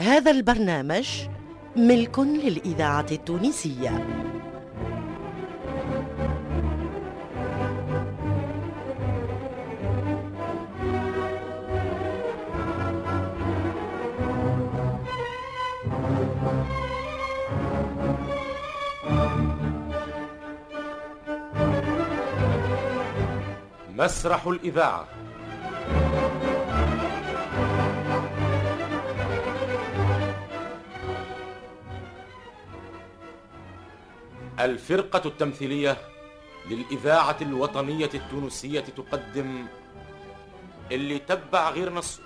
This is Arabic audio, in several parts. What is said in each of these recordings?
هذا البرنامج ملك للإذاعة التونسية. مسرح الإذاعة. الفرقة التمثيلية للإذاعة الوطنية التونسية تقدم اللي تبع غير نصه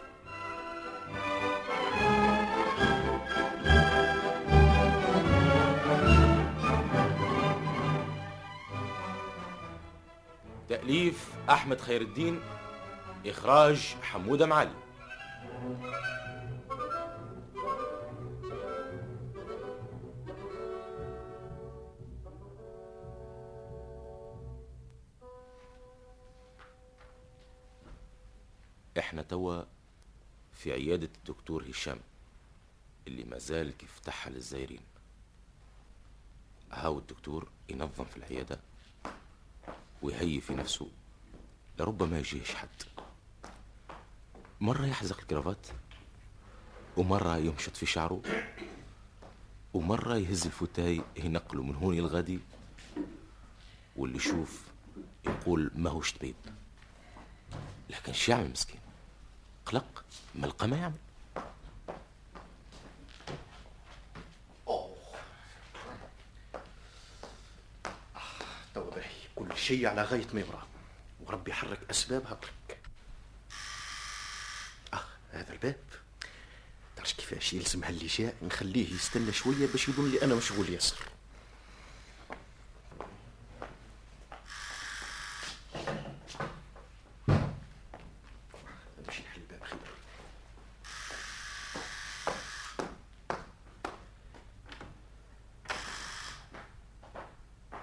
تأليف أحمد خير الدين إخراج حمودة معالي. توا في عيادة الدكتور هشام اللي مازال كيف فتحها للزايرين هاو الدكتور ينظم في العيادة ويهيئ في نفسه لربما يجيش حد. مرة يحزق الكرافات ومرة يمشط في شعره ومرة يهز الفتاي ينقله من هون للغادي واللي يشوف يقول ما هوش طبيب. لكن شو يعمل مسكين قلق ملقى ما يعمل توا باهي كل شيء على غاية ما يرام وربي يحرك أسبابها برك آه هذا الباب. تعرف كيفاش يلزم هاللي جاء؟ نخليه يستنى شوية باش يظن لي أنا مشغول ياسر نمشي نحل الباب خير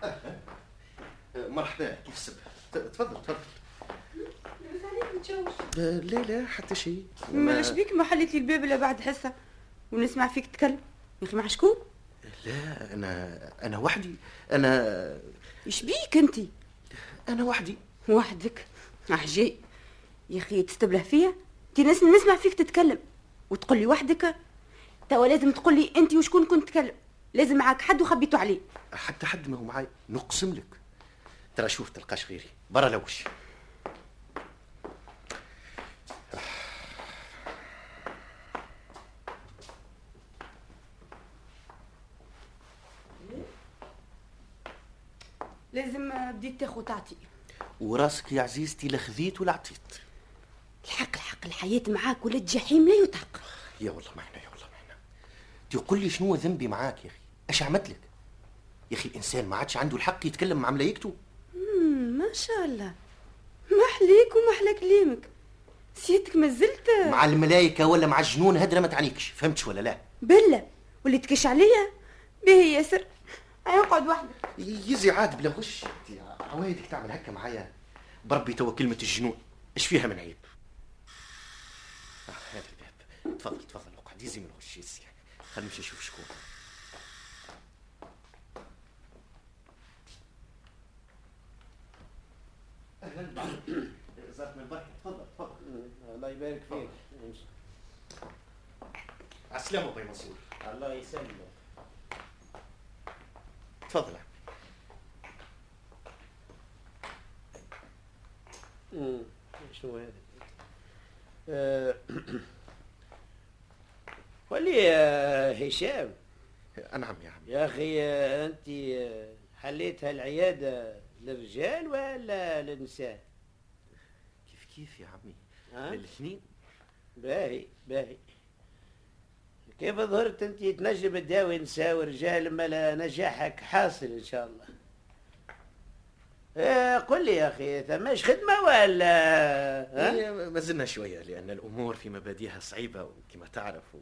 أهلا. مرحبا كيف السبب ت- تفضل تفضل آه، لا لا حتى شيء ما اش بيك ما حليت لي الباب إلا بعد حصة. ونسمع فيك تتكلم يا أخي مع شكون. لا أنا أنا وحدي. أنا إيش بيك أنت؟ أنا وحدي. وحدك. عجيب يا أخي تستبله فيا؟ انت نسمع فيك تتكلم. وتقول لي وحدك؟ توا لازم تقول لي أنت وشكون كنت تتكلم لازم معاك حد وخبيته عليه. حتى حد ما هو معي نقسم لك. ترى شوف تلقاش غيري. برا لوش. لازم بديت تاخذ تعطي وراسك يا عزيزتي لا خذيت ولا عطيت. الحق الحق الحياة معاك ولد جحيم لا يطاق. يا والله ما إحنا يا والله ما إحنا. تقول لي شنو ذنبي معاك يا أخي؟ اش عملت لك؟ يا أخي الإنسان ما عادش عنده الحق يتكلم مع ملايكته. ما شاء الله. محليك ومحلى كلامك. سيتك ما زلت. مع الملايكة ولا مع الجنون هدرة ما تعنيكش. فهمتش ولا لا؟ بلة واللي تكش عليا؟ باهي ياسر. اقعد وحدك يزي عاد بلا غش انت عوايدك تعمل هكا معايا؟ بربي توا كلمة الجنون. إيش فيها من عيب؟ آه هذا الباب. تفضل تفضل اقعد يزي من الغش يزي. خلينا نمشي نشوف شكون. أهلا زارت من البركة تفضل تفضل. الله يبارك فيك. على السلامة باي منصور. الله يسلمك. تفضل. أمم، شنو هذا؟ آه، قل لي يا هشام. نعم يا عمي يا أخي آه، أنت آه، حليت هالعيادة للرجال ولا للنساء؟ كيف كيف يا عمي ها؟ الاثنين باهي باهي. كيف ظهرت أنت تنجم تداوي نساء ورجال ما نجاحك حاصل إن شاء الله؟ إيه قل لي يا أخي ثماش خدمة ولا ها؟ ما زلنا شوية لأن الأمور في مبادئها صعيبة وكما تعرف و...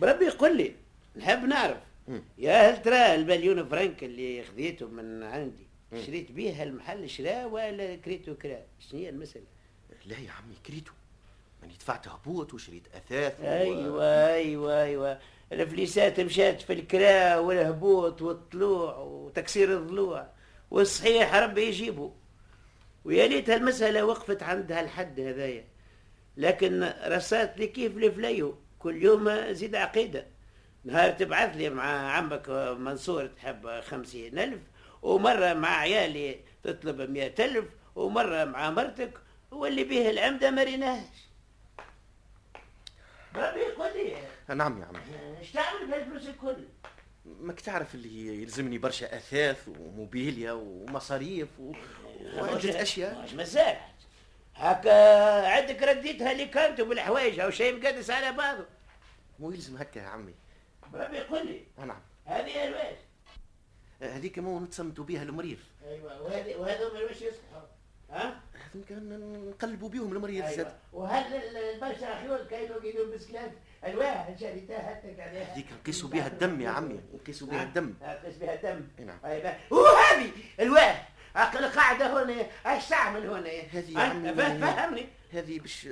بربي قل لي نحب نعرف. مم. يا هل ترى المليون فرنك اللي خذيته من عندي شريت بيه المحل شراء ولا كريته كرا؟ شنو هي المسألة؟ لا يا عمي كريتو. ماني دفعت هبوط وشريت أثاث و... أيوه أيوه أيوه. الفليسات مشات في الكرا والهبوط والطلوع وتكسير الضلوع. والصحيح ربي يجيبه. ويا ليت هالمسألة وقفت عند هالحد هذايا. لكن رصات لي كيف الفليو كل يوم زيد عقيدة. نهار تبعث لي مع عمك منصور تحب خمسين ألف ومرة مع عيالي تطلب مئة ألف ومرة مع مرتك واللي به العمدة ما ريناهش ربي يقول لي نعم يا عمي. إيش تعمل بهالفلوس الكل؟ ماك تعرف اللي يلزمني برشا أثاث وموبيليا ومصاريف و... وعدة أشياء. مش مزاج هكا عندك رديتها اللي كانت بالحوايج أو شيء مقدس على بعضه. مو يلزم هكا يا عمي. ربي يقول لي. نعم. هذه الواش هذيك مو نتسمتوا بها المريض. أيوه وهذه وهذا وش يصلحوا ها؟ نقلبوا بهم المريض أيوه. زاد وهل البرشا خيول كانوا يدون بسكلات؟ الواح شريتها حتى عليها هذيك نقيسوا بها الدم يا عمي نقيسوا بها الدم. قيس بها الدم. إي نعم. أيوه وهذه الواح عقل قاعدة هنا إيش تعمل هنا؟ هذه يا؟ عمي فهمني. هذه باش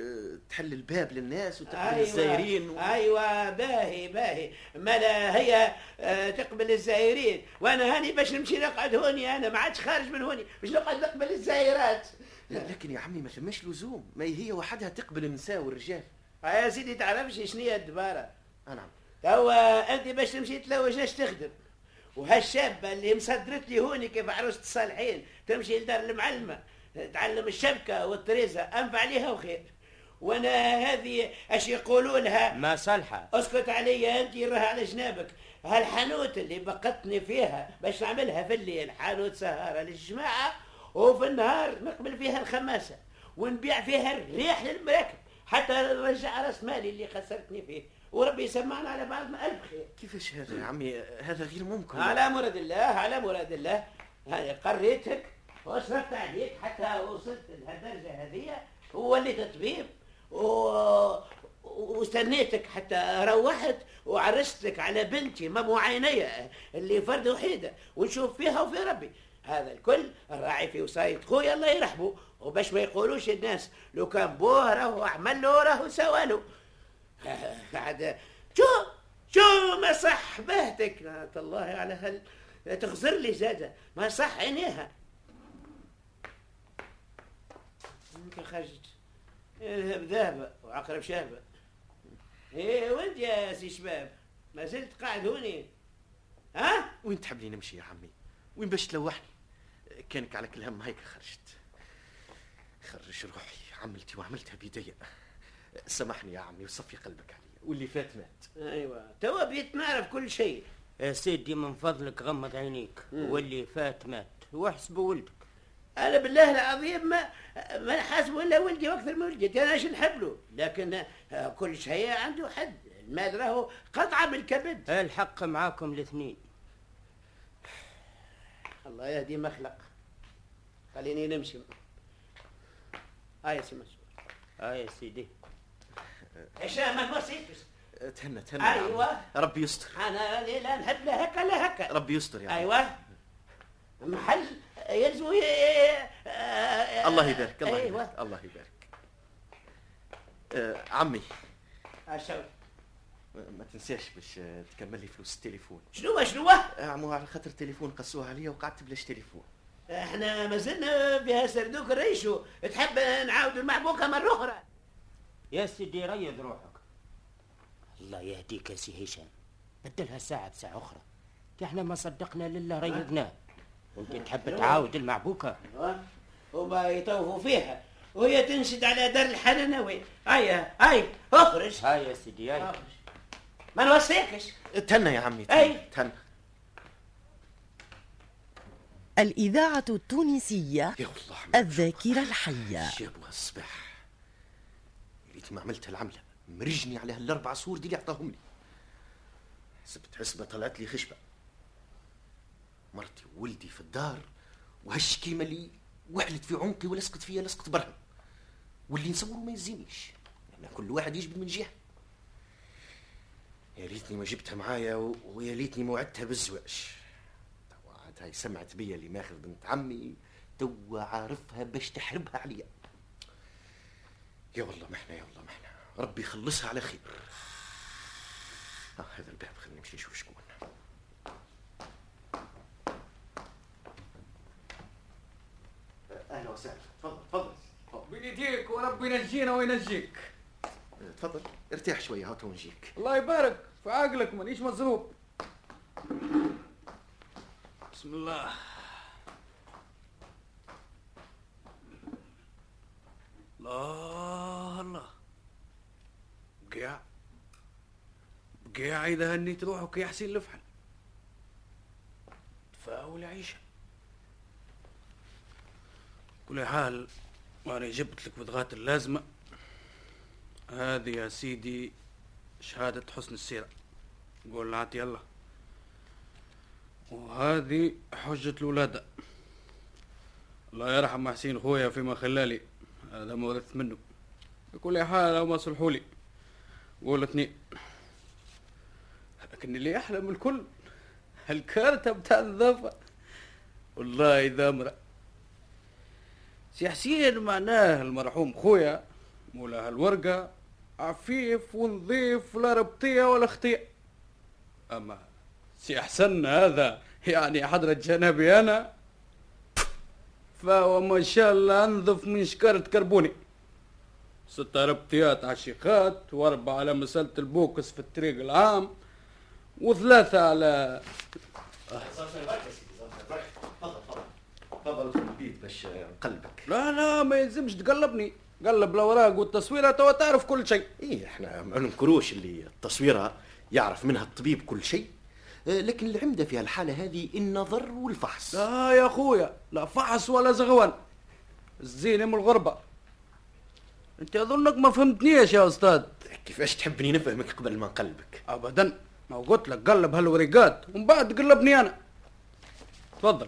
تحل الباب للناس وتقبل أيوة. الزائرين و... أيوه باهي باهي. مالا هي آه، تقبل الزائرين. وأنا هاني باش نمشي نقعد هوني أنا ما عادش خارج من هوني. باش نقعد نقبل الزائرات. لا لكن يا عمي ما ثماش لزوم. ما هي وحدها تقبل النساء والرجال. آه يا سيدي تعرفش شنو هي الدبارة؟ آه نعم. توا انت باش تمشي تلوج اش تخدم؟ وهالشابة اللي مصدرت لي هوني كيف عروسه الصالحين؟ تمشي لدار المعلمة تعلم الشبكة والطريزه أنفع ليها وخير. وأنا هذه اش يقولوا لها؟ ما صالحة. اسكت عليا أنت راها على جنابك. هالحانوت اللي بقتني فيها باش نعملها في الليل حانوت سهارة للجماعة وفي النهار نقبل فيها الخماسة ونبيع فيها الريح للمراكب. حتى نرجع راس مالي اللي خسرتني فيه. وربي يسمعنا على بعضنا. ألف خير. كيفاش هذا يا عمي؟ هذا غير ممكن. على مراد الله على مراد الله. هذه قريتك وصرفت عليك. حتى وصلت لهالدرجة هذه. ووليت طبيب و... واستنيتك حتى روحت وعرستك على بنتي مامو عينيا اللي فرد وحيدة. ونشوف فيها وفي ربي. هذا الكل الراعي في وصاية خويا الله يرحمه وباش ما يقولوش الناس لو كان بوه راهو عمل له راهو سوالو بعد شو؟ شو ما صح بهتك؟ الله على هل تخزر لي زادة. ما صح عينيها. يمكن خرجت. اذهب ذهب وعقرب شهبة إيه وانت يا سي شباب؟ ما زلت قاعد هوني. ها؟ وين تحب لي نمشي يا عمي؟ وين باش تلوحني؟ كانك على كل هم هيك خرجت. خرج روحي. عملتي وعملتها بيدي سامحني يا عمي وصفي قلبك علي. واللي فات مات. أيوه. توا بيت نعرف كل شيء. يا سيدي من فضلك غمض عينيك. واللي فات مات. واحسب ولدك. أنا بالله العظيم ما ما نحاسبه إلا ولدي وأكثر من ولدي أنا إيش نحب له؟ لكن كل شيء عنده حد. المال راهو قطعة من الكبد. الحق معاكم الاثنين. الله يهدي مخلق. خليني نمشي. هاي يا سي آه يا سيدي. إيش ما نوصيكش تهنى تهنى. أيوة. ربي يستر. أنا لا نحب لا هكا لا هكا. ربي يستر يا عمي. أيوه. محل يلزم آه، الله يبارك الله أيوه. يبارك الله يبارك. آه عمي. أشوف. ما تنساش باش تكمل لي فلوس التليفون. شنو شنو آه، عمو على خاطر التليفون قصوها عليا وقعدت بلاش تليفون. إحنا ما زلنا فيها سردوك الريشو تحب نعاود المعبوكة مرة أخرى؟ يا سيدي ريض روحك. الله يهديك يا سي هشام. بدلها ساعة بساعة أخرى. إحنا ما صدقنا لله ريضناه وانت تحب تعاود المعبوكة. هما يطوفوا فيها. وهي تنشد على دار الحنانوي هيا هاي أخرج. هاي يا سيدي هاي. أخرج. ما نوصيكش تهنى يا عمي تهنى. الإذاعة التونسية يا والله الذاكرة الحية. الصباح ريت ما عملت العملة. مرجني على هالأربع صور دي اللي عطاهم لي حسبت حسبة طلعت لي خشبة. مرتي وولدي في الدار وهالشكيمة اللي وحلت في عنقي ولصقت فيا لصقت برهم. واللي نصوره ما يزينيش لأن كل واحد يجبد من جهة. يا ريتني ما جبتها معايا ويا ليتني ما وعدتها بالزواج. هاي سمعت بيا اللي ماخذ بنت عمي توا عارفها باش تحربها عليا. يا والله ما إحنا يا والله ما إحنا. ربي يخلصها على خير. آه هذا الباب خلينا نمشي نشوف شكون. أهلا وسهلا. تفضل تفضل. تفضل. بيديك وربي ينجينا وينجيك. آه، تفضل. ارتاح شوية هات ونجيك. الله يبارك في عقلك مانيش مزروب بسم الله. الله الله. بقيع. بقيع إذا هنيت روحك يا حسين الفحل تفاول عيشة. كل حال وأنا جبت لك بضغات اللازمة. هذه يا سيدي شهادة حسن السيرة. قول عطي الله. وهذه حجة الولادة. الله يرحم حسين خويا فيما خلالي. هذا ما ورثت منه. بكل حال لو ما صلحوا لي. قول اثنين لكن اللي أحلى من الكل الكارتة بتاع النظافة والله إذا امرأ سي حسين معناه المرحوم خويا مولا هالورقة عفيف ونظيف لا ربطية ولا خطية. أما سي حسن هذا. يعني حضرة جنابي أنا فهو ما شاء الله أنظف من شكارة كربوني ستة ربطيات على الشيخات وأربعة على مسألة ال boxe في الطريق العام وثلاثة على تفضل البيت باش نقلبك لا لا ما يلزمش تقلبني. قلب الأوراق والتصويرة توا تعرف كل شيء. إيه إحنا ما ننكروش اللي التصويره يعرف منها الطبيب كل شيء. لكن العمدة في هالحالة هذه النظر والفحص. لا يا أخويا لا فحص ولا زغوان. الزينة من الغربة. أنت أظنك ما فهمتنيش يا أستاذ. كيفاش تحبني نفهمك قبل ما نقلبك؟ ابدا. ما قلت لك قلب هالوريقات ومن بعد قلبني أنا. تفضل.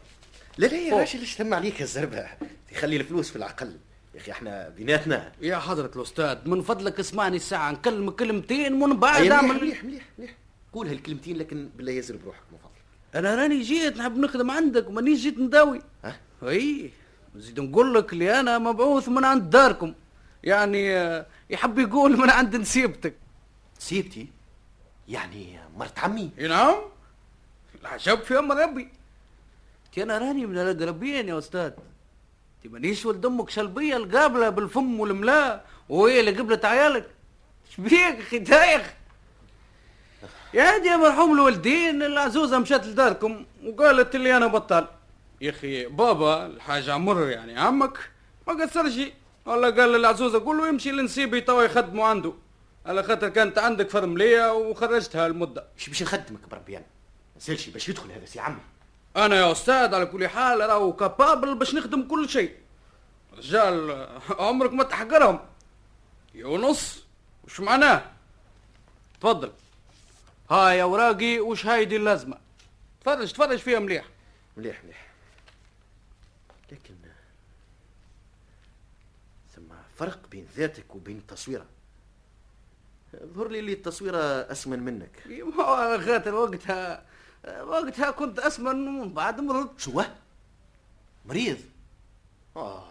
لا لا يا. راجل إيش تم عليك الزربة؟ تخلي الفلوس في العقل. يا أخي إحنا بيناتنا يا حضرة الأستاذ من فضلك اسمعني الساعة نكلمك كلمتين ومن بعد مليح أعمل مليح مليح مليح. قول هالكلمتين لكن بالله يزر بروحك من فضلك. أنا راني جيت نحب نخدم عندك مانيش جيت نداوي. ها؟ أي نزيد نقول لك اللي أنا مبعوث من عند داركم. يعني آه، يحب يقول من عند نسيبتك. نسيبتي يعني مرت عمي؟ إي نعم. العجب في أمر ربي. تي أنا راني من الاقربين يا أستاذ. تي مانيش ولد أمك شلبية القابلة بالفم والملاء وهي اللي قبلت عيالك. شبيك أخي؟ دايخ يا دي يا مرحوم الوالدين العزوزه مشات لداركم وقالت لي أنا بطال يا أخي بابا الحاج عمر يعني عمك ما قصرش. والله قال للعزوزه قول له يمشي لنسيبي توا يخدموا عنده. على خاطر كانت عندك فرمليه وخرجتها المدة. مش باش نخدمك بربي أنا. ما سالش باش يدخل هذا سي عمي. أنا يا أستاذ على كل حال راهو كابابل باش نخدم كل شيء. رجال عمرك ما تحقرهم. يونس وش معناه؟ تفضل. هاي اوراقي وش هايدي اللازمة؟ تفرج تفرج فيها مليح. مليح مليح. لكن ثم فرق بين ذاتك وبين التصويره ظهر لي اللي التصويره أسمن منك. خاطر وقتها وقتها كنت أسمن ومن بعد مرضت. شو؟ مريض؟ آه.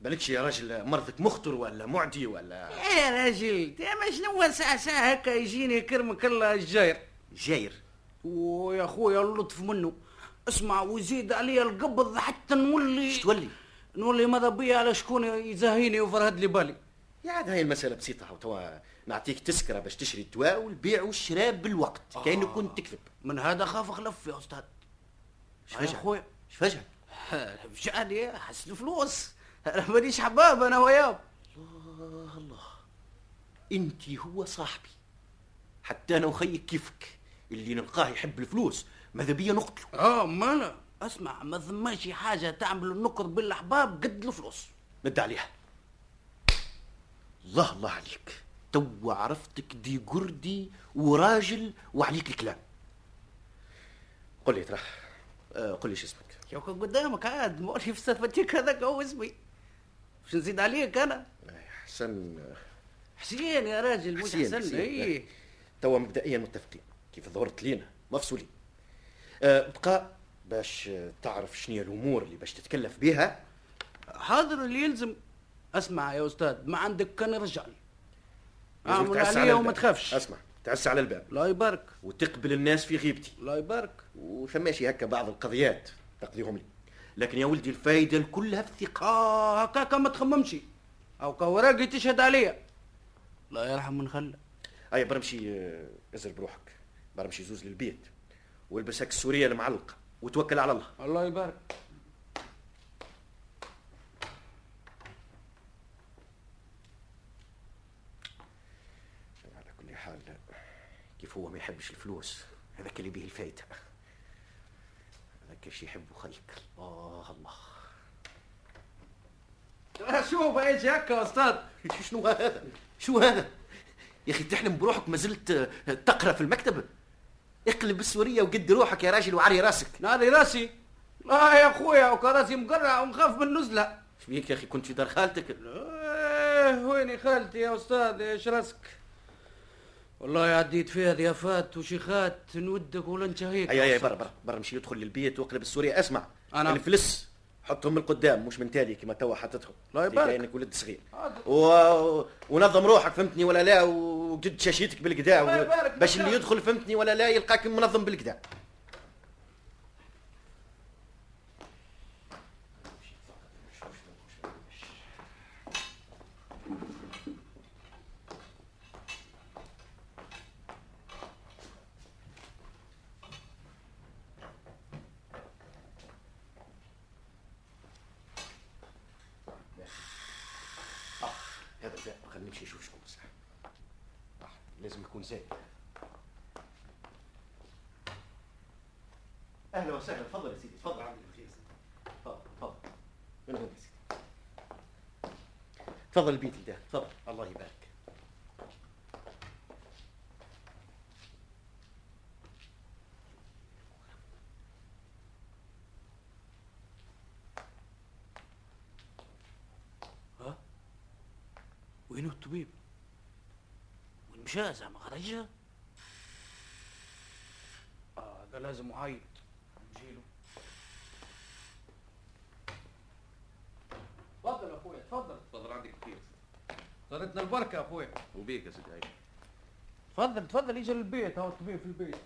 بالكش يا راجل مرضك مخطر ولا معدي ولا؟ يا راجل ما شنو ساعة ساعة هكا يجيني كرمك الله الجاير؟ جاير؟ ويا خويا اللطف منه. اسمع ويزيد علي القبض حتى نولي. إيش تولي؟ نولي ماذا بيا على شكون يزهيني وفرهد لي بالي. يا عاد هاي المسألة بسيطة وتوا نعطيك تذكرة باش تشري الدواء والبيع والشراء بالوقت كأنك كنت تكذب. من هذا خاف خلف يا أستاذ. إيش يا فجأة؟ خويا. فجأة؟ فجأني حس الفلوس. أنا مانيش حباب أنا وياه الله الله. انت هو صاحبي. حتى أنا وخيك كيفك. اللي نلقاه يحب الفلوس. ماذا بيا نقتله؟ آه مالا أسمع ما ثماش حاجة تعمل النكر بالأحباب قد الفلوس. مد عليها. الله الله عليك. تو عرفتك دي قردي وراجل وعليك الكلام. قل لي ترى آه قل لي شو اسمك. يا قدامك عاد في صفتك هذاك هو اسمي. باش نزيد عليك أنا. حسن. حسين يا راجل مش حسين، حسن. اي توا مبدئيا متفقين. كيف ظهرت لينا؟ مفصولين. أه بقى باش تعرف شنو الأمور اللي باش تتكلف بها حاضر اللي يلزم. اسمع يا أستاذ ما عندك كان رجال. أعمل عليا وما. تخافش. اسمع تعس على الباب. الله يبارك. وتقبل الناس في غيبتي. الله يبارك. وثماشي هكا بعض القضيات تقضيهم لي. لكن يا ولدي الفايدة كلها في الثقة آه هكاك ما تخممش. أو كوراقي تشهد عليا. الله يرحم من خلى. أي برمشي آه، ازر بروحك برمشي زوز للبيت. والبس هك السورية المعلقة. وتوكل على الله. الله يبارك. على كل حال كيف هو ما يحبش الفلوس؟ هذاك اللي به الفايدة. هذاك شي يحبه خيك الله. الله شوف إيش هكا أستاذ؟ شنو هذا؟ شو هذا؟ يا أخي تحلم بروحك ما زلت آه، تقرأ في المكتب؟ اقلب السوريه وقد روحك يا راجل وعري راسك. نادي راسي؟ لا يا أخويا وكراسي مقرع ونخاف من نزله إيش بيك يا أخي؟ كنت في دار خالتك؟ إيه ويني خالتي يا أستاذ؟ إيش راسك؟ والله عديت فيها ضيافات وشيخات نودك ولا انت هيك أي أي برا برا برا مشي يدخل للبيت واقلب السوريه اسمع أنا- الفلس حطهم من القدام مش من تالي كما توا حطتهم الله يبارك. كأنك ولد صغير. و... ونظم روحك فهمتني ولا لا وجد شاشيتك بالكدا يبارك باش. اللي يدخل فهمتني ولا لا يلقاك منظم بالكدا آه هذا الباب خلينا نمشي نشوف شكون صح آه لازم يكون زايد أهلا وسهلا تفضل يا سيدي تفضل عندك الخير تفضل تفضل من هنا يا سيدي تفضل البيت ده تفضل. الله يبارك. وينو الطبيب؟ وين مشى زعما خرج آه هذا لازم يعيط تفضل يا أخويا تفضل. تفضل عندك كثير صارتنا البركة يا أخويا. وبيك يا سيدي هاي تفضل تفضل يجي للبيت هو الطبيب في البيت.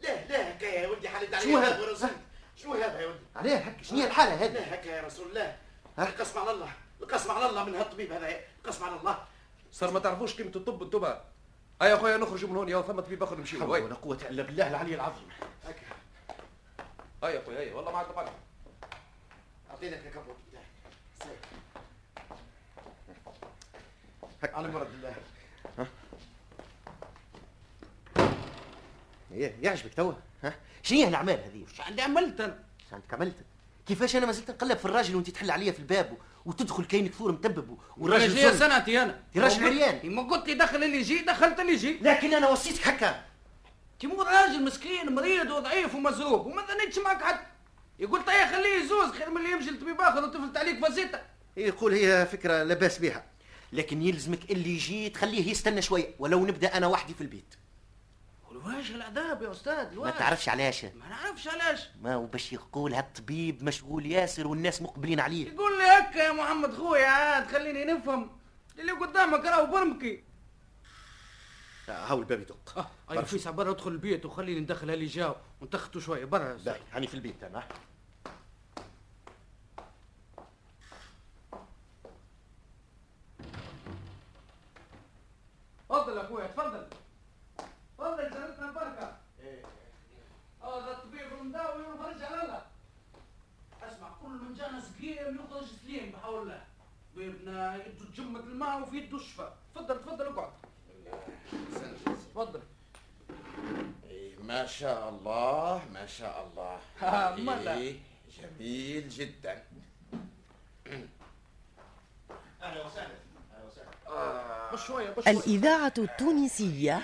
لا لا هكا يا ولدي حالد علي شو هذا؟ يا رسول. شو هذا يا ولدي؟ عليه هكا شنو هي الحالة هذه؟ لا هكا يا رسول الله. القسم على الله القسم على الله من هالطبيب هذا القسم على الله. صار ما تعرفوش قيمة الطب أنتم هاي يا أخويا نخرجوا من هون يا ثم طبيب آخر نمشي حول هاي ولا قوة إلا بالله العلي العظيم. هاي يا اخويا هاي والله ما عاد طبعا اعطينك كبوت. هكا على مرض الله. إيه يعجبك توا. ها؟ شنو هي الأعمال هذه؟ شو عندي عملت أنا؟ عندك عملت؟ كيفاش أنا ما زلت نقلب في الراجل وأنت تحل عليا في الباب و- وتدخل كاين كثور متبب والراجل. سنتي أنا. يا راجل عريان. ما قلت لي دخل اللي يجي دخلت اللي يجي. لكن أنا وصيتك هكا. تيمور راجل مسكين مريض وضعيف ومزروب. وما ظنيتش معك حد. يقول طيب خليه يزوز خير من اللي يمشي لطبيب آخر وتفلت عليك فزيته يقول هي فكرة لا باس بها. لكن يلزمك اللي يجي تخليه يستنى شوية ولو نبدأ أنا وحدي في البيت. والواش العذاب يا أستاذ ما الواش تعرفش علاش؟ ما نعرفش علاش. ما هو باش يقول هالطبيب مشغول ياسر والناس مقبلين عليه. يقول لي هكا يا محمد خويا عاد خليني نفهم. اللي قدامك راهو برمكي. هاو الباب يدق. آه اي فيسع برا ادخل البيت وخليني ندخل اللي جاو ونتخطوا شوية برا. باهي هاني في البيت أنا. تفضل أخويا تفضل. تفضل جارتنا البركه آه هذا الطبيب المداوي ونخرج على الله أسمع كل من جانا سقيم يخرج سليم بحول الله. يده جمة الماء وفي يده الشفاء تفضل تفضل اقعد. تفضل. ما شاء الله ما شاء الله. آه،. إيه، جميل جدا. أهلا وسهلا. أهلا وسهلا. بشويه الإذاعة التونسية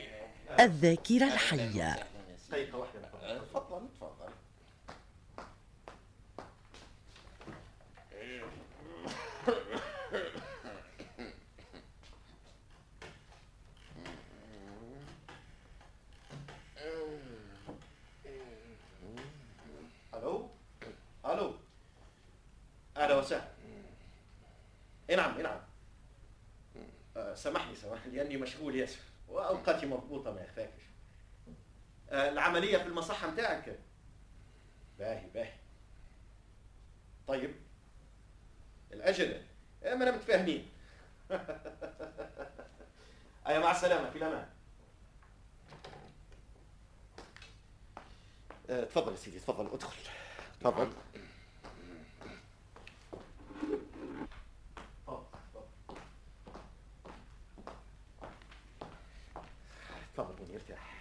الذاكرة الحية دقيقه واحدة تفضل تفضل ألو ألو سامحني سامحني لأني مشغول ياسر وأوقاتي مضبوطة ما يخفاكش. آه، العملية في المصحة متاعك؟ باهي باهي. طيب. الأجل. آه، ما أنا متفاهمين. ايا مع السلامة في الأمان. آه، تفضل يا سيدي تفضل ادخل. تفضل بني ارتاح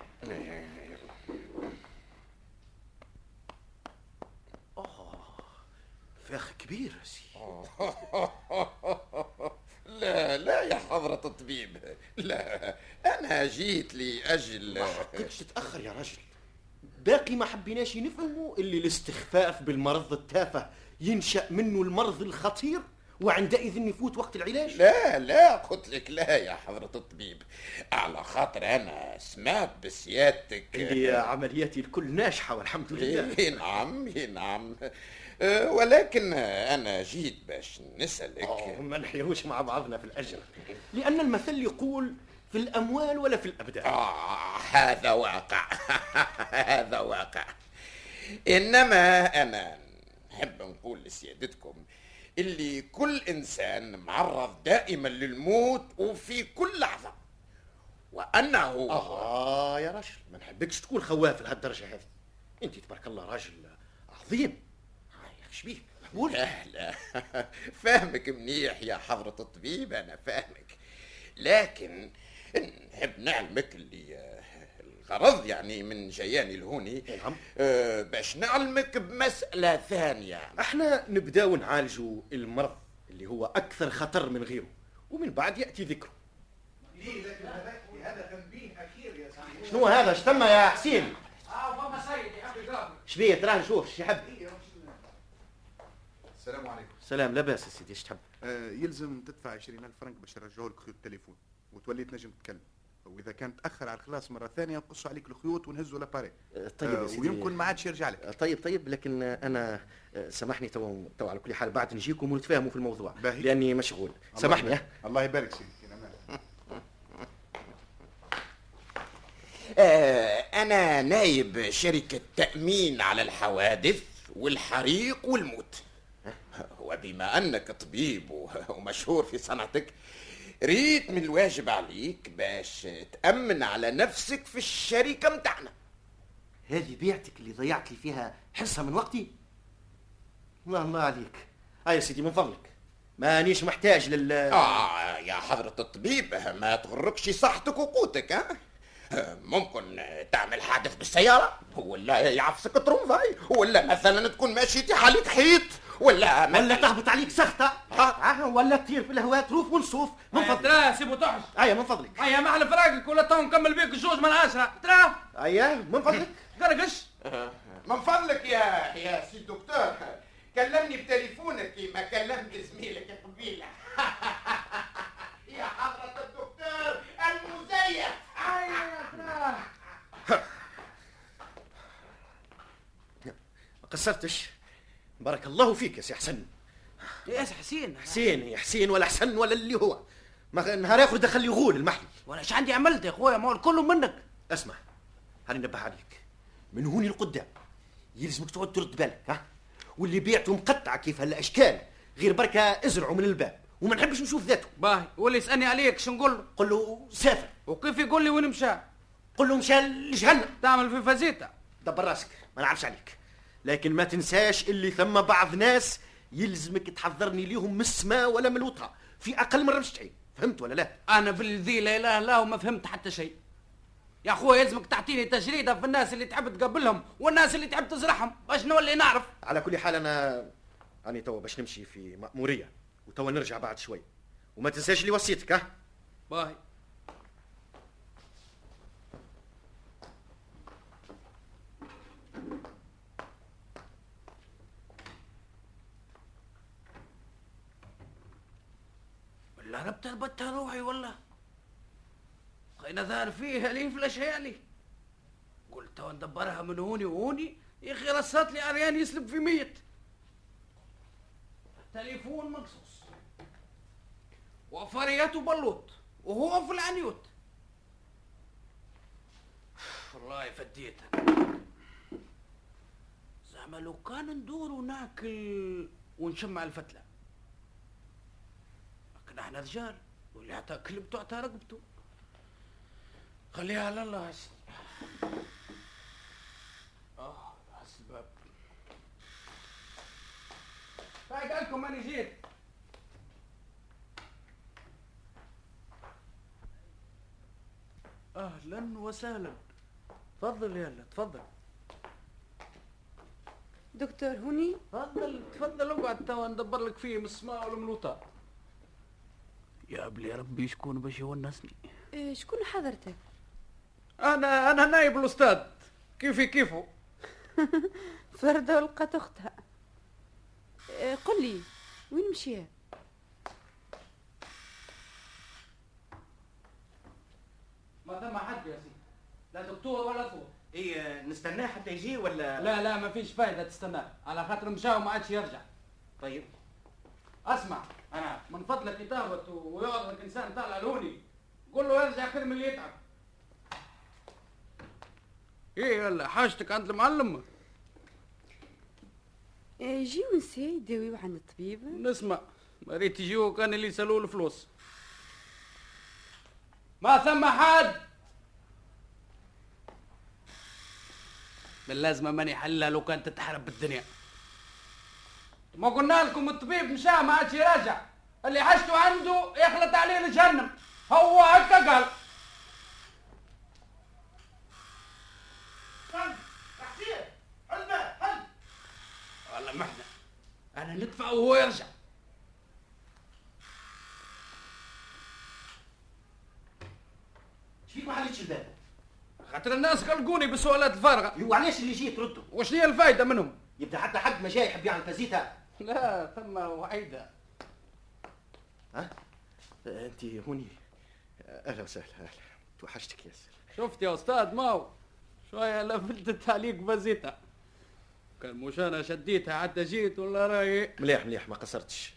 آه فاخ كبير يا سيدي لا لا يا حضرة الطبيب. لا أنا جيت لأجل ما حقكش تتأخر يا رجل باقي ما حبيناش نفهموا اللي الاستخفاف بالمرض التافه ينشأ منه المرض الخطير. وعندئذ يفوت وقت العلاج؟ لا لا قلت لك لا يا حضرة الطبيب. على خاطر أنا سمعت بسيادتك. اللي عملياتي الكل ناجحة والحمد لله. إيه نعم إيه نعم. أه، ولكن أنا جيت باش نسألك. ما نحيروش مع بعضنا في الأجر. لأن المثل يقول في الأموال ولا في الأبدان. آه هذا واقع. هذا واقع. إنما أنا نحب نقول لسيادتكم اللي كل إنسان معرض دائما للموت وفي كل لحظة. وأنه آه يا رجل ما نحبكش تكون خواف لهالدرجة هذه. أنت تبارك الله راجل عظيم. آه، يا أخي شبيك قول لا لا. فاهمك منيح يا حضرة الطبيب أنا فاهمك. لكن نحب نعلمك اللي الغرض يعني من جياني لهوني نعم. آه، باش نعلمك بمسألة ثانية. إحنا نبداو نعالجوا المرض اللي هو أكثر خطر من غيره ومن بعد يأتي ذكره. شنو هذا؟ اش ثم يا حسين؟ آه فما سيد يحب يقابل شبيه تراه نشوف شي حب السلام عليكم. سلام لا باس يا سيدي إيش تحب؟ آه يلزم تدفع 20000 فرنك باش يرجعوا لك خيوط التليفون وتولي تنجم تتكلم. وإذا كان تأخر على الخلاص مرة ثانية نقصوا عليك الخيوط ونهزوا l'appareil. طيب يا سيدي. ويمكن ما عادش يرجع لك. طيب طيب لكن أنا سامحني تو تو على كل حال. بعد نجيكم ونتفاهموا في الموضوع. باهي. لأني مشغول. سامحني الله, يبارك سيدي. آه، أنا نايب شركة تأمين على الحوادث والحريق والموت. وبما أنك طبيب ومشهور في صنعتك ريت من الواجب عليك باش تأمن على نفسك في الشركة متاعنا. هذه بيعتك اللي ضيعت لي فيها حصة من وقتي؟ الله الله عليك. هاي يا سيدي من فضلك. مانيش محتاج لل آه يا حضرة الطبيب ما تغركش صحتك وقوتك ها ممكن تعمل حادث بالسيارة؟ ولا يعفسك ترومفاي؟ ولا مثلا تكون ماشي تحت عليك حيط؟ ولا ولا تهبط عليك سخطة. آه، ولا تطير في الهواء تروف ونصوف من فضلك. ترى سيبو تحش ايا من فضلك. هيا محل فراقك ولا تو نكمل بيك الجوج من عشرة. ترى؟ ايا من فضلك. قرقش. من فضلك يا يا سي دكتور. كلمني بتليفونك كما كلمت زميلك قبيلة. يا حضرة الدكتور المزيف. ما قصرتش؟ بارك الله فيك يا سي حسن. يا حسين. حسين يا حسين ولا حسن ولا اللي هو. ما نهار اخر دخل لي غول المحلي وأنا إيش عندي عملت يا اخويا ما هو الكل منك. اسمع هاني نبه عليك. من هوني لقدام يلزمك تقعد ترد بالك ها؟ واللي بيعته مقطعة كيف هالأشكال غير بركة ازرعه من الباب وما نحبش نشوف ذاته. باهي واللي يسألني عليك شو نقول له؟ قل له سافر. وكيف يقول لي وين مشى؟ قل له مشى لجهنم. تعمل في فازيتا. دبر راسك ما نعرفش عليك. لكن ما تنساش اللي ثم بعض ناس يلزمك تحذرني ليهم من السماء ولا من الوطأ في أقل من رمش تعين فهمت ولا لا؟ أنا بالذي لا إله إلا الله وما فهمت حتى شيء. يا أخويا يلزمك تعطيني تجريدة في الناس اللي تحب تقابلهم والناس اللي تحب تزرعهم. باش نولي نعرف. على كل حال أنا اني توا باش نمشي في مأمورية. وتوا نرجع بعد شوي. وما تنساش اللي وصيتك ها؟ باهي ولا أنا بتربتها روحي والله. خينا ظهر فيها لي فلاش لي. قلت تو ندبرها من هوني وهوني. يا أخي رصات لي عريان يسلب في ميت. تليفون مقصوص. وفريات وبلوط. وهو في العنيوت. والله فديت أنا. زعما لو كان ندور وناكل ونشمع الفتلة. إحنا رجال واللي عطا كلبته عطا رقبته خليها على الله. هسه آه هسه الباب باقي لكم أنا جيت. أهلا وسهلا. تفضل يلا تفضل. دكتور هوني؟ تفضل تفضل أقعد توا ندبر لك فيه من السماء والملوطة. يا بلي ربي شكون باش يونسني؟ إيه، شكون حضرتك؟ أنا أنا نايب الأستاذ. كيفي كيفه فردة ولقت أختها. إيه، قل لي وين مشي ما ثم حد يا سيدي. لا دكتور ولا صوت إيه نستناه حتى يجي ولا؟ لا لا ما فيش فايدة تستناه. على خاطر مشى وما عادش يرجع. طيب. أسمع. أنا من فضلك كتابة ويقعد لك انسان طالع لوني. قول له يرجع خير من اللي يتعب. إيه يلا حاجتك عند المعلم؟ إيه، يجي ونسي يداويو عند الطبيب. نسمع. ما ريت يجيو كان اللي يسألوه الفلوس. ما ثم حد؟ باللازمة ماني حلها لو كانت تتحرب بالدنيا. ما قلنا لكم الطبيب مشى ما عادش يراجع اللي حاجته عنده يخلط عليه لجهنم هو هكا قال. هل والله ما إحنا. أنا ندفع وهو يرجع. فيك ما حلتش الباب؟ خاطر الناس قلقوني بالسؤالات الفارغة. يو علاش اللي جيت ردوا وش هي الفايدة منهم؟ يبدأ حتى حد ما جاي يحب يعمل فازيتا لا ثم وعيدة ها؟ أنت هوني. أهلا وسهلا أهلا. توحشتك ياسر شفت يا أستاذ ماو؟ شوية لفلتت عليك بزيتها كان مش أنا شديتها حتى جيت ولا رأي؟ مليح مليح ما قصرتش.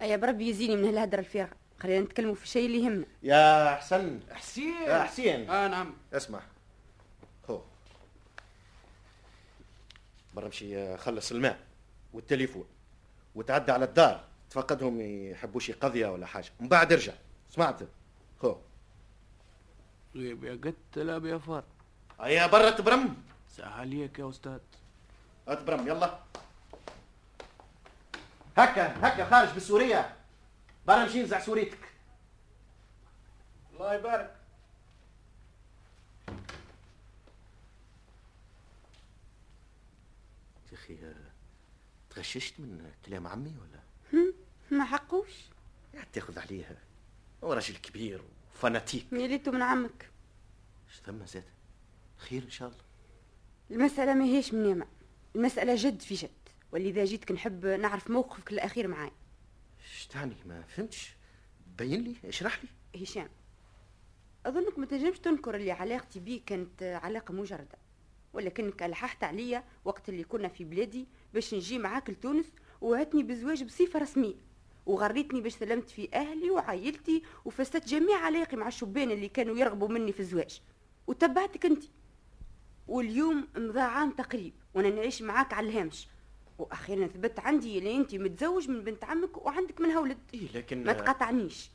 يا بربي يزيني من هالهدرة الفارغة خلينا نتكلموا في الشيء اللي يهمنا. يا حسن حسين يا حسين آه نعم. اسمع. هو. برا امشي خلص الماء. والتليفون وتعدى على الدار تفقدهم يحبوا شي قضية ولا حاجة. من بعد ارجع. سمعت؟ هو غيب يا قت تلعب يا فار. هيا برا تبرم. سهل عليك يا أستاذ. تبرم يلا. هكا هكا خارج بالسوريه برا امشي نزع سوريتك. الله يبارك. يا أخي تغششت من كلام عمي ولا؟ ما حقوش. يعني تاخذ عليه هو راجل كبير وفاناتيك ميليتو من عمك. إيش ثم زاد؟ خير إن شاء الله. المسألة ما هيش من يمع المسألة جد في جد. ولذا جيتك نحب نعرف موقفك الأخير معاي. إيش تعني؟ ما فهمتش. بين لي اشرح لي. هشام أظنك ما تنجمش تنكر اللي علاقتي بيك كانت علاقة مجردة. ولكنك ألححت عليا وقت اللي كنا في بلادي باش نجي معاك لتونس ووعدتني بزواج بصفة رسمية. وغريتني باش سلمت في أهلي وعائلتي وفسدت جميع علاقي مع الشبان اللي كانوا يرغبوا مني في الزواج. وتبعتك أنت. واليوم مضى عام تقريب وأنا نعيش معاك على الهامش. وأخيرا ثبت عندي اللي أنت متزوج من بنت عمك وعندك منها ولد. إيه لكن ما تقاطعنيش.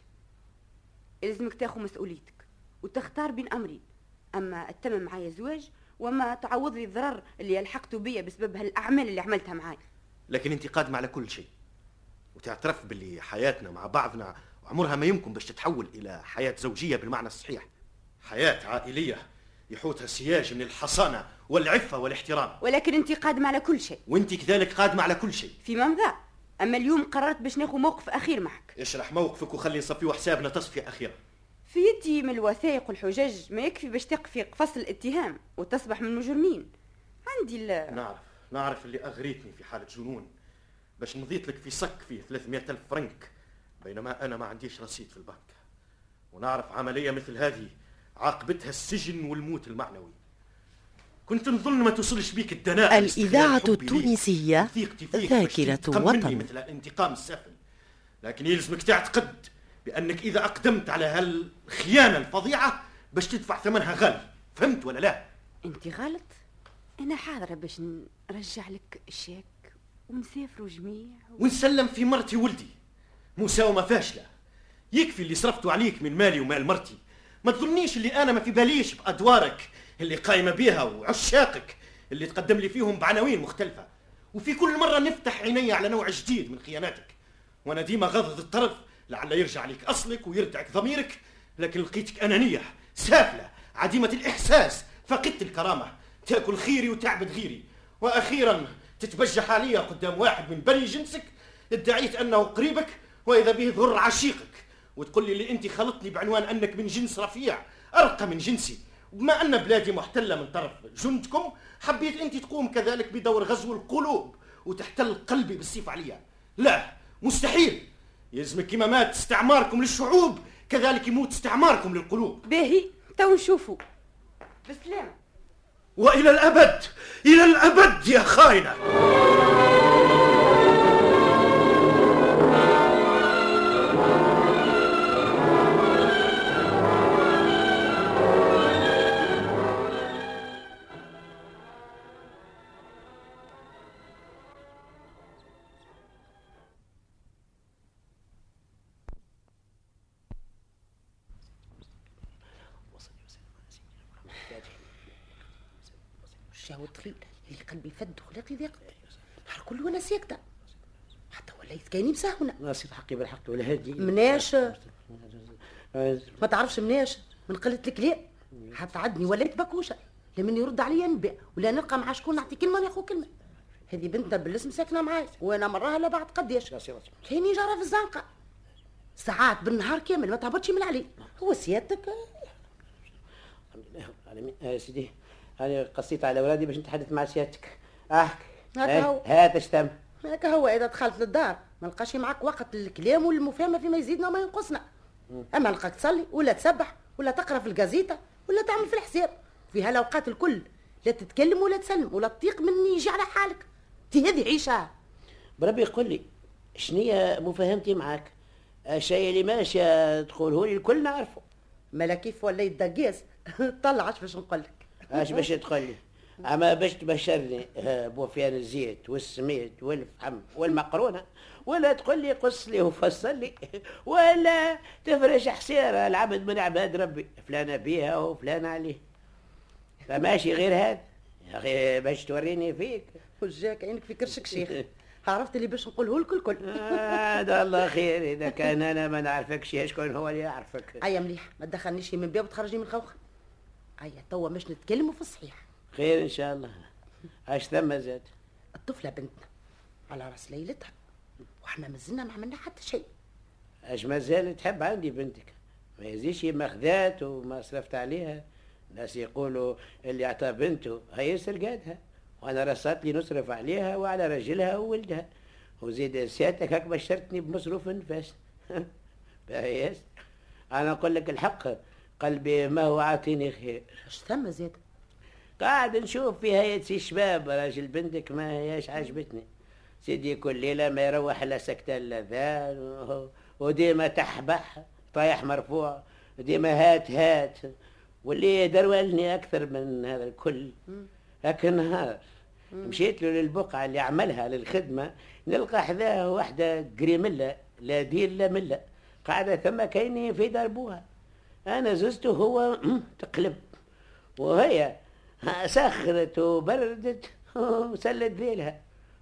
لازمك تاخذ مسؤوليتك وتختار بين أمرين. أما تتمم معايا زواج وما تعوض لي الضرر اللي الحقته بيا بسبب هالأعمال اللي عملتها معاي. لكن انت قادمه على كل شيء وتعترف باللي حياتنا مع بعضنا عمرها ما يمكن باش تتحول إلى حياة زوجية بالمعنى الصحيح. حياة عائلية يحوطها سياج من الحصانة والعفة والاحترام. ولكن انت قادمه على كل شيء. وانت كذلك قادمه على كل شيء. فيما مضى أما اليوم قررت باش ناخذ موقف أخير معك. اشرح موقفك وخلي نصفيه حسابنا تصفية أخيرة. في يدي من الوثائق والحجج ما يكفي باش تقفي قفص الاتهام وتصبح من المجرمين. عندي ال نعرف نعرف اللي أغريتني في حالة جنون. باش نضيت لك في صك فيه 300 ألف فرنك بينما أنا ما عنديش رصيد في البنك. ونعرف عملية مثل هذه عاقبتها السجن والموت المعنوي. كنت نظن ما توصلش بيك الدناءة الإذاعة التونسية ذاكرة وطن. مثل الانتقام السافل لكن يلزمك تعتقد بأنك إذا أقدمت على هالخيانة الفظيعة باش تدفع ثمنها غالي. فهمت ولا لا؟ أنت غلط. أنا حاضرة باش نرجع لك الشيك ونسافروا جميع و... ونسلم في مرتي ولدي. مساومه فاشله يكفي اللي صرفته عليك من مالي ومال مرتي. ما تظنيش اللي أنا ما في باليش بأدوارك اللي قايمة بها وعشاقك اللي تقدم لي فيهم بعناوين مختلفة. وفي كل مرة نفتح عيني على نوع جديد من خياناتك. وأنا ديما غضض الطرف لعل يرجع لك أصلك ويردعك ضميرك لكن لقيتك أنانية سافلة عديمة الإحساس فقدت الكرامة. تأكل خيري وتعبد غيري. وأخيرا تتبجح عليا قدام واحد من بني جنسك ادعيت أنه قريبك وإذا به ضر عشيقك. وتقول لي اللي أنت خلطني بعنوان أنك من جنس رفيع أرقى من جنسي. وبما أن بلادي محتلة من طرف جندكم حبيت أنت تقوم كذلك بدور غزو القلوب وتحتل قلبي بالسيف عليا. لا مستحيل. يلزمك كما مات استعماركم للشعوب كذلك يموت استعماركم للقلوب. باهي تو نشوفوا بسلامة. وإلى الأبد إلى الأبد يا خاينة. وخلاقي ضيق نهار كله وأنا ساكتة حتى وليت كاني مسهونة ناصر حقي بالحق ولا هادي مناش. ما تعرفش مناش. من قلة الكلام. حتى عدني وليت بكوشة. لا من يرد عليا نبع ولا نلقى مع شكون نعطي كلمة ناخذ كلمة. هذه بنتنا بالاسم ساكنة معايا وأنا مراها لا بعد قداش كاني جارة في الزنقة. ساعات بالنهار كامل ما تهبطش من عليه هو سيادتك. الحمد لله رب العالمين. آه سيدي أنا قصيت على اولادي باش نتحدث مع سيادتك. أحكي. هكا هو. هات اشتم هكا هو إذا دخلت للدار ما لقاش معك وقت للكلام والمفاهمة فيما يزيدنا وما ينقصنا. أما لقاك تصلي ولا تسبح ولا تقرأ في الجازيتا ولا تعمل في الحساب في هالأوقات الكل لا تتكلم ولا تسلم ولا تطيق من يجي على حالك. تي هذه عيشة. بربي يقول لي شنية مفاهمتي معاك؟ الشيء اللي ماشي تقوله لي الكل نعرفه. مالا كيف وليت دقاس طلعش باش نقول لك اش باش تقول لي؟ أما باش تبشرني آه، بوفيان الزيت والسميد والفحم والمقرونة ولا تقول لي قص لي وفصل لي ولا تفرش حسيره العبد من عباد ربي فلانة بيها وفلانة عليه. فماشي غير هذا يا أخي باش توريني فيك. وجاك عينك في كرشك شيخ. عرفت اللي باش نقوله لك الكل هذا الله خير إذا كان أنا ما نعرفكش شكون هو اللي يعرفك. ايا مليح ما تدخلنيش من باب وتخرجني من خوخه ايا توا باش نتكلموا في الصحيح. خير إن شاء الله. اش ثم زاد. الطفلة بنتنا. على رأس ليلتها. وإحنا مازلنا ما عملنا حتى شيء. اش ما زالت تحب عندي بنتك. ما يزيش ما خذات وما صرفت عليها. الناس يقولوا اللي أعطى بنته هيسر قادها. وأنا رصات لي نصرف عليها وعلى رجلها وولدها. وزيد سيادتك هك بشرتني بمصروف النفاس باهي أنا أقول لك الحق. قلبي ما هو عاطيني خير. اش ثم زاد. قاعد نشوف في هيئة سي شباب راجل بنتك ما هياش عجبتني سيدي كل ليلة ما يروح إلا سكتة الأذان وديما تحبح طايح مرفوع ديما هات هات. واللي درولني أكثر من هذا الكل لكن نهار. مشيت له للبقعة اللي عملها للخدمة نلقى حذاه واحدة قريملة لا دين لا ملة قاعدة ثم كايني في دربوها. أنا ززت وهو مم، تقلب. وهي سخرت وبردت وسلت ذيلها.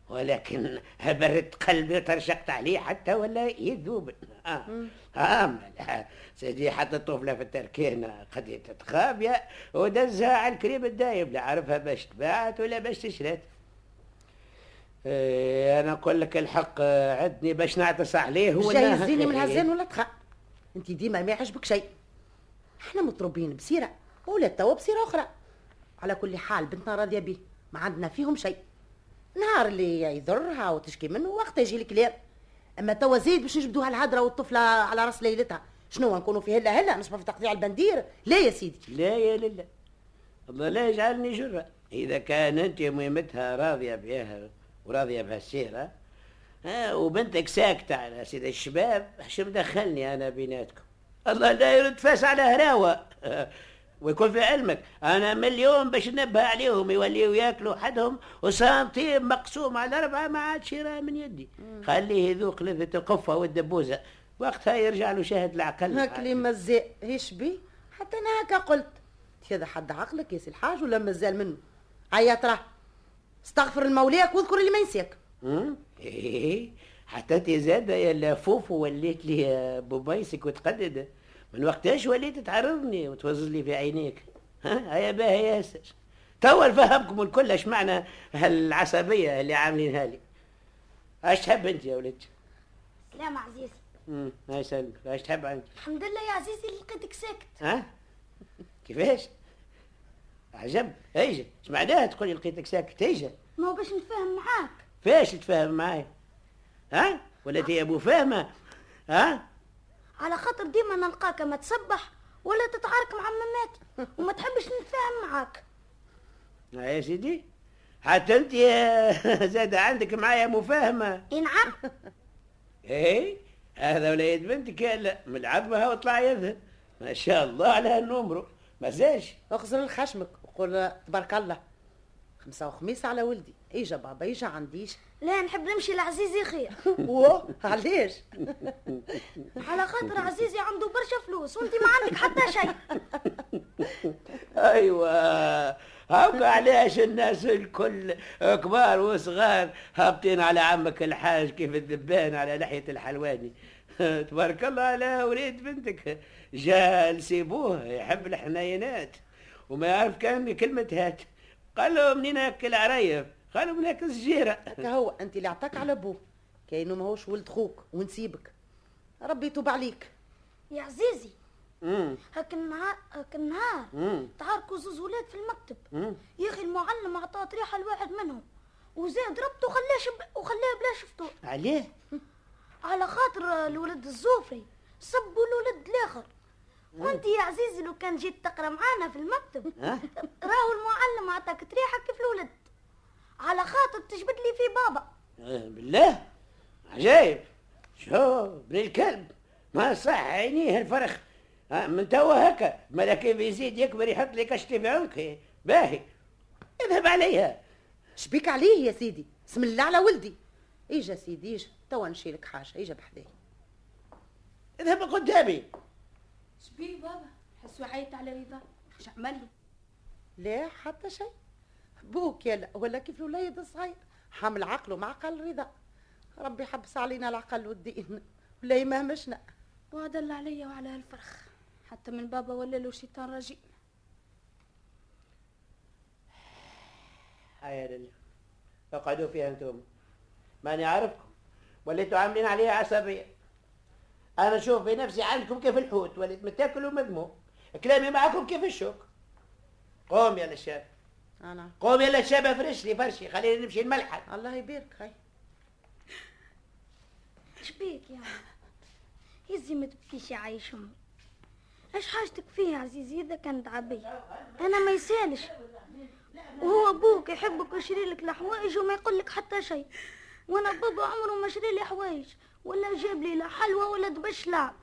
ولكن بردت قلبي وترشقت عليه حتى ولا يذوب. آه. آه. سيدي حتى الطفلة في التركينة قد تتخابية ودزها على الكريم الدايب. لا عرفها باش تباعت ولا باش تشرت إيه أنا أقول لك الحق عدني باش نعطس عليه ولا جاي يزيني من هزان ولا تخا انت ديما ما يعجبك شيء. إحنا مطربين بسيرة ولا توا بسيرة أخرى. على كل حال بنتنا راضية بيه ما عندنا فيهم شيء. نهار اللي يضرها وتشكي منه وقت يجي الكلام أما توا زيد باش نجبدوها الهدرة والطفلة على راس ليلتها. شنو نكونوا في هلا؟ هلا نصبح في تقطيع البندير. لا يا سيدي. لا يا لله الله لا يجعلني جرة. إذا كان أنت مهمتها راضية بها وراضية بهالسيرة ها وبنتك ساكتة على سيد الشباب إيش مدخلني أنا بيناتكم. الله لا يرد فاس على هراوة. ويكون في علمك. أنا من اليوم باش ننبه عليهم يوليوا ياكلوا حدهم وسنتيم مقسوم على اربعه ما عادش يرى من يدي. خليه يذوق لذة القفة والدبوزة. وقتها يرجع له شاهد العقل. هاك مزاء إيش بي؟ حتى أنا هكا قلت. هذا حد عقلك يا سي الحاج ولا مازال منه؟ هيا ترى استغفر المولاك واذكر اللي ما ينساك؟ إيه حتى انت زاده يا لفوف وليت لي ابو بيسك وتقدد من وقتاش وليت تعرضني وتوزز لي في عينيك؟ ها؟ هيا باهي ياسر توا نفهمكم الكل إيش معنى هالعصبية اللي عاملينها لي. إيش تحب أنت يا ولد سلام عزيزي. امم هاي سلمك إيش تحب أنت؟ الحمد لله يا عزيزي اللي لقيتك ساكت. ها؟ كيفاش؟ عجب. ايجا إيش معناها تقولي لقيتك ساكت؟ ايجا ما هو باش نتفاهم معاك. فاش تفاهم معايا؟ ها؟ ولا تي أبو فاهمه ها؟ على خاطر ديما نلقاك ما تسبح ولا تتعارك مع مماتي وما تحبش نتفاهم معاك. يا سيدي حتى انت يا زاد عندك معايا مفاهمة. اي نعم إيه هذا وليد بنتك لا من عظمها وطلع يذهب. ما شاء الله على هالنمرو ما زاش. اغزر لخشمك وقول تبارك الله خمسة وخميس على ولدي. إجا بابا إجا عنديش. لا نحب نمشي لعزيزي خير واه علاش؟ على خاطر عزيزي عنده برشا فلوس وأنت ما عندك حتى شيء. أيوه. هبقى علاش الناس الكل كبار وصغار هابطين على عمك الحاج كيف الذبان على لحية الحلواني. تبارك الله على وليد بنتك جال سيبوه يحب الحنينات. وما يعرف كان كلمة هات. قال له منين اكل عريف قالوا من هاك السجيرة هكا هو أنت اللي عطاك على ابوه كاينة ماهوش ولد خوك ونسيبك ربي يتوب عليك. يا عزيزي. هاك النهار هاك النهار. تعاركوا زوز ولاد في المكتب. يا أخي المعلم عطاه طريحة لواحد منهم وزاد ربطه وخلاه شب... وخلاه بلا شفتور عليه؟ على خاطر الولد الزوفري صبوا الولد الآخر. وأنت يا عزيزي لو كان جيت تقرأ معانا في المكتب؟ راهو المعلم عطاك طريحة كيف الولد. على خاطر تجبد لي في بابا. آه، بالله؟ عجايب شو ابن الكلب ما صح عينيه الفرخ آه، من توا هكا. مالا كيف يزيد يكبر يحط لي كشتي في عنقي باهي. اذهب عليها. شبيك عليه يا سيدي. بسم الله على ولدي. إجا سيدي إجا. توا نشيلك حاجة. إجا بحذاي اذهب قدامي. شبيه بابا حسوا عيط على رضا. إيش عمل له لا حتى شيء. بوك يلا. ولا كيف الوليد الصغير حامل عقله مع عقل رضا. ربي يحبس علينا العقل والدين. ولا يمهمشنا وعد الله عليا وعلى هالفرخ حتى من بابا ولا له شيطان رجيم حيا لله اقعدوا فيها أنتم. ماني عارفكم. وليتوا عاملين عليها عصبية. أنا أشوف في نفسي عندكم كيف الحوت. وليت متاكل ومذموم كلامي معكم كيف الشوك. قوم يا الشاب أنا. قوم يا الشاب افرش لي فرشي خلينا نمشي الملحق الله يبارك هاي. بيك يا يزي ما تبكيش يا عايش أمي. إيش حاجتك فيه يا عزيزي؟ إذا كانت عبية. أنا ما يسألش. وهو أبوك يحبك ويشري لك الحوايج وما يقول لك حتى شيء. وأنا بابا عمره ما شري لي حوايج ولا جاب لي لا حلوى ولا دبش لعب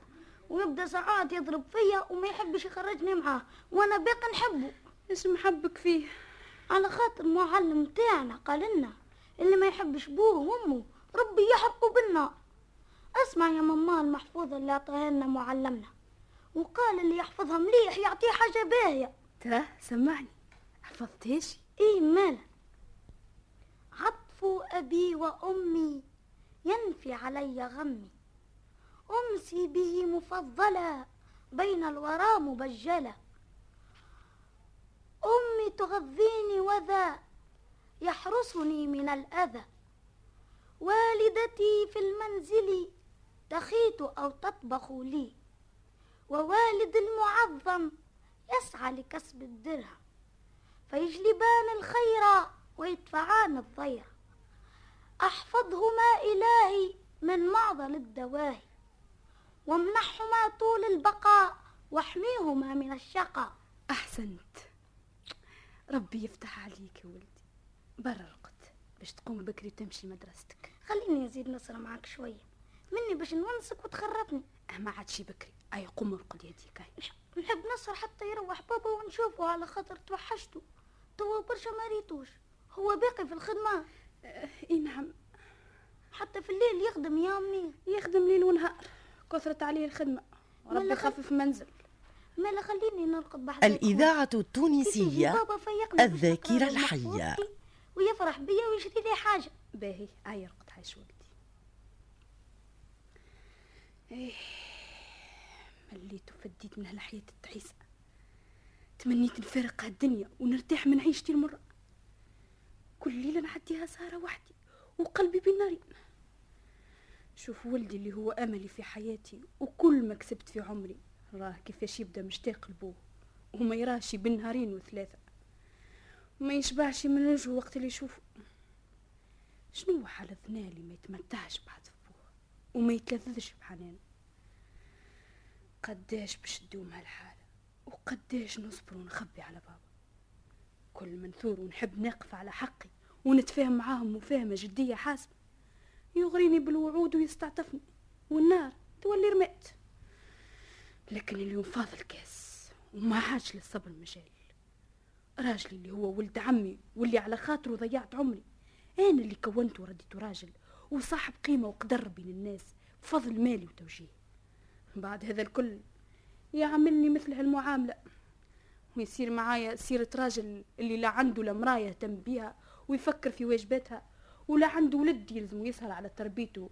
ويبدأ ساعات يضرب فيا وما يحبش يخرجني معاه. وأنا باقي نحبه. إيش محبك فيه. على خاطر معلم تاعنا قال لنا اللي ما يحبش بوه وأمه ربي يحرقه بالنار اسمع يا ماما المحفوظة اللي عطاها لنا معلمنا. وقال اللي يحفظها مليح يعطيه حاجة باهية. ترى سمعني. حفظتيش إيه مالا؟ عطف أبي وأمي ينفي علي غمي. أمسي به مفضلة بين الورى مبجلة أمي تغذيني وذا يحرسني من الأذى. والدتي في المنزل تخيت أو تطبخ لي. ووالد المعظم يسعى لكسب الدرهم. فيجلبان الخير ويدفعان الضير. أحفظهما إلهي من معضل الدواهي. وامنحهما طول البقاء واحميهما من الشقاء. أحسنت. ربي يفتح عليك يا ولدي. برا رقد باش تقوم بكري تمشي مدرستك خليني نزيد نصر معاك شوية. مني باش نونسك وتخربني ما عادش بكري. أي قم ارقد يديك. نحب نصر حتى يروح بابا ونشوفه على خاطر توحشته. توا برشا ما ريتوش. هو باقي في الخدمة؟ إي نعم. حتى في الليل يخدم يا أمي يخدم ليل ونهار كثرت عليه الخدمة. ولا وربي يخفف منزل. مالا خليني نرقد الإذاعة التونسية الذاكرة الحية. ويفرح بيا ويشري لي حاجة. باهي هاي رقد عايش وقتي إيه مليت وفديت من هالحياة التعيسة تمنيت نفارق هالدنيا ونرتاح من عيشتي المرة. كل ليلة نعديها سهرة وحدي وقلبي بين نارين شوف ولدي اللي هو أملي في حياتي وكل ما كسبت في عمري. راه كيفاش يبدا مشتاق لبوه وما يراهش بين نهارين وثلاثة. ما يشبعش من وجهه وقت اللي يشوفه. شنو حال الثنا اللي ما يتمتعش بعد بوه وما يتلذذش بحنانه قداش باش هالحالة وقداش نصبر ونخبي على بابا؟ كل منثور ونحب نقف على حقي ونتفاهم معاهم مفاهمة جدية حاسمة. يغريني بالوعود ويستعطفني والنار تولي رمات. لكن اليوم فاض الكاس وما عادش للصبر مجال. راجلي اللي هو ولد عمي واللي على خاطره ضيعت عمري. أنا اللي كونته ورديته راجل وصاحب قيمة وقدر بين الناس بفضل مالي وتوجيه. بعد هذا الكل يعاملني مثل هالمعاملة. ويصير معايا سيرة راجل اللي لا عنده لا مراية يهتم بيها ويفكر في واجباتها ولا عنده ولد يلزم يسهر على تربيته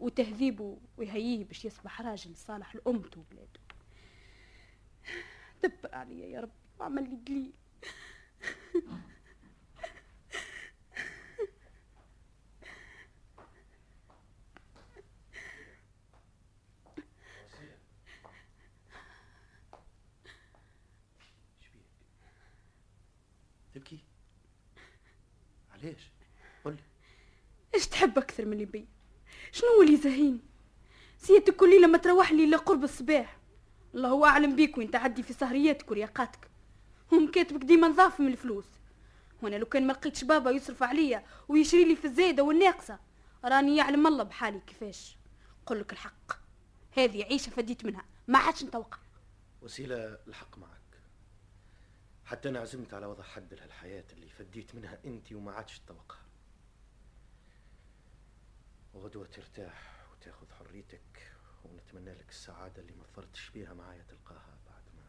وتهذيبه ويهييه باش يصبح راجل صالح لأمته وبلاده. دبر عليا يا رب وعمل لي دليل تبكي؟ علاش قل لي إيش تحب أكثر من اللي بي شنو اللي زهيني سيتك كل ليله ما تروح لي الا قرب الصباح. الله أعلم بيك وين تعدي في سهرياتك ورياقاتك. هم كاتبك ديما نضاف من الفلوس. وأنا لو كان ما لقيتش بابا يصرف عليا ويشري لي في الزايدة والناقصة راني يعلم الله بحالي كيفاش. قل لك الحق. هذه عيشة فديت منها. ما عادش نتوقع. وسيلة الحق معك. حتى أنا عزمت على وضع حد لهالحياة اللي فديت منها أنت وما عادش تتوقع. وغدوة ترتاح وتاخذ حريتك. ونتمنى لك السعادة اللي ما فرطش بيها معايا تلقاها بعد ما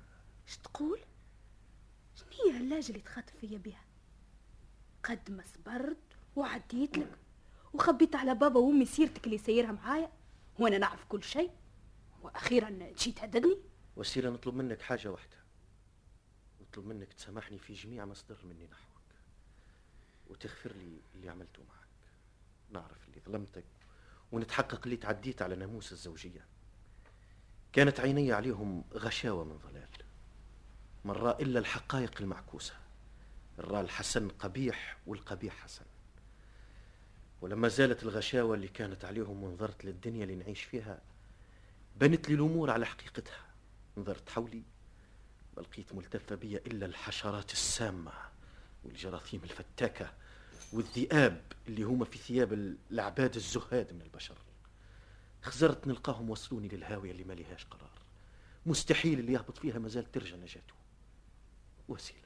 إيش تقول؟ شنو هي اللاجة اللي تخاطب فيا بها قد ما صبرت وعديت لك وخبيت على بابا وأمي سيرتك اللي سيرها معايا وأنا نعرف كل شيء وأخيرا تجي تهددني وسيلة نطلب منك حاجة واحدة. نطلب منك تسامحني في جميع ما صدر مني نحوك. وتغفر لي اللي عملته معك. نعرف اللي ظلمتك ونتحقق اللي تعديت على ناموس الزوجية. كانت عيني عليهم غشاوة من ظلال. من رأى إلا الحقائق المعكوسة. رأى الحسن قبيح والقبيح حسن. ولما زالت الغشاوة اللي كانت عليهم ونظرت للدنيا اللي نعيش فيها بنت لي الأمور على حقيقتها. نظرت حولي ما لقيت ملتفة بي إلا الحشرات السامة والجراثيم الفتاكة والذئاب اللي هما في ثياب العباد الزهاد من البشر. خزرت نلقاهم وصلوني للهاوية اللي ما ليهاش قرار. مستحيل اللي يهبط فيها مازال ترجع نجاته. وسيلة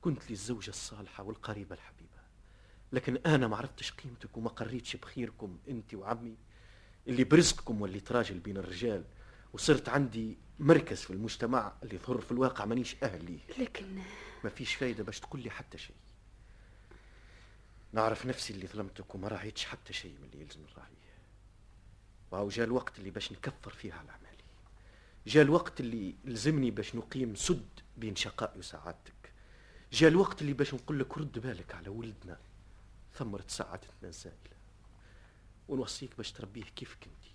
كنت لي الزوجة الصالحة والقريبة الحبيبة. لكن أنا ما عرفتش قيمتك وما قريتش بخيركم أنت وعمي. اللي برزقكم واللي تراجل بين الرجال. وصرت عندي مركز في المجتمع اللي ظهر في الواقع مانيش أهل ليه. لكن ما فيش فايدة باش تقول لي حتى شيء. نعرف نفسي اللي ظلمتك وما راعيتش حتى شيء من اللي يلزم نراعيه وهو جاء الوقت اللي باش نكفر فيه على أعمالي. جاء الوقت اللي لزمني باش نقيم سد بين شقائي وسعادتك. جاء الوقت اللي باش نقول لك رد بالك على ولدنا ثمرة سعادتنا الزائلة. ونوصيك باش تربيه كيفك انت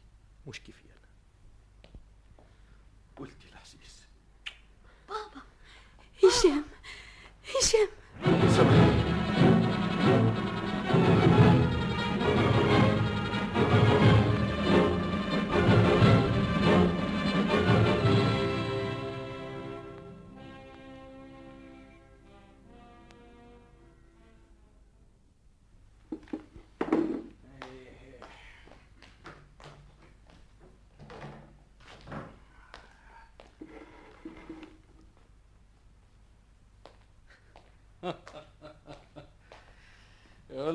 مش كيفي أنا. ولدي العزيز. بابا هشام هشام.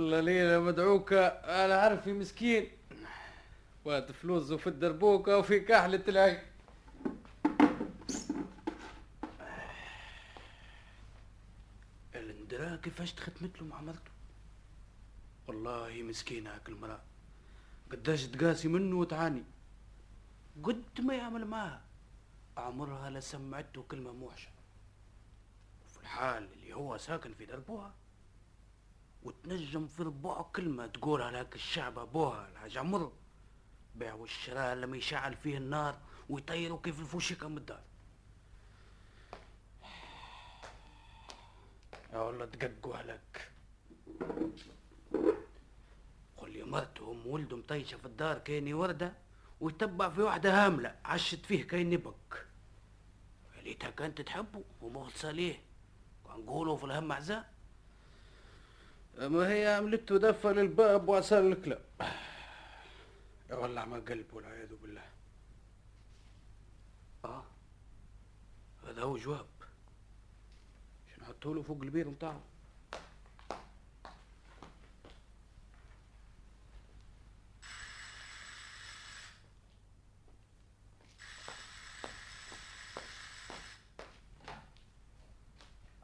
والله ليلة مدعوكة أنا عارف مسكين. واد فلوس وفي الدربوكة وفي كحلة العين الندرا كيفاش تختمت له مع مرته؟ والله مسكينة هاك المرأة. قداش تقاسي منه وتعاني. قد ما يعمل معها. عمرها لسمعته كلمة موحشة. وفي الحال اللي هو ساكن في دربوها وتنجم في ربوع كلمة تقولها لك الشعب أبوها الحاج عمر بيع والشراء لما يشعل فيه النار ويطيروا كيف الفوشيكة من الدار. يا والله دققوا لك قل لي مرته ام ولده مطيشة في الدار كايني وردة ويتبع في واحدة هاملة عشت فيه كاين نبك. ليتها كانت تحبه ومخلصة ليه ونقولوا في الهم عزاء ما هي عملته دفة للباب وعسى الكلاب. يا والله ما قلب والعياذ بالله. آه. هذا هو جواب. شو نحطه له فوق البير متاعه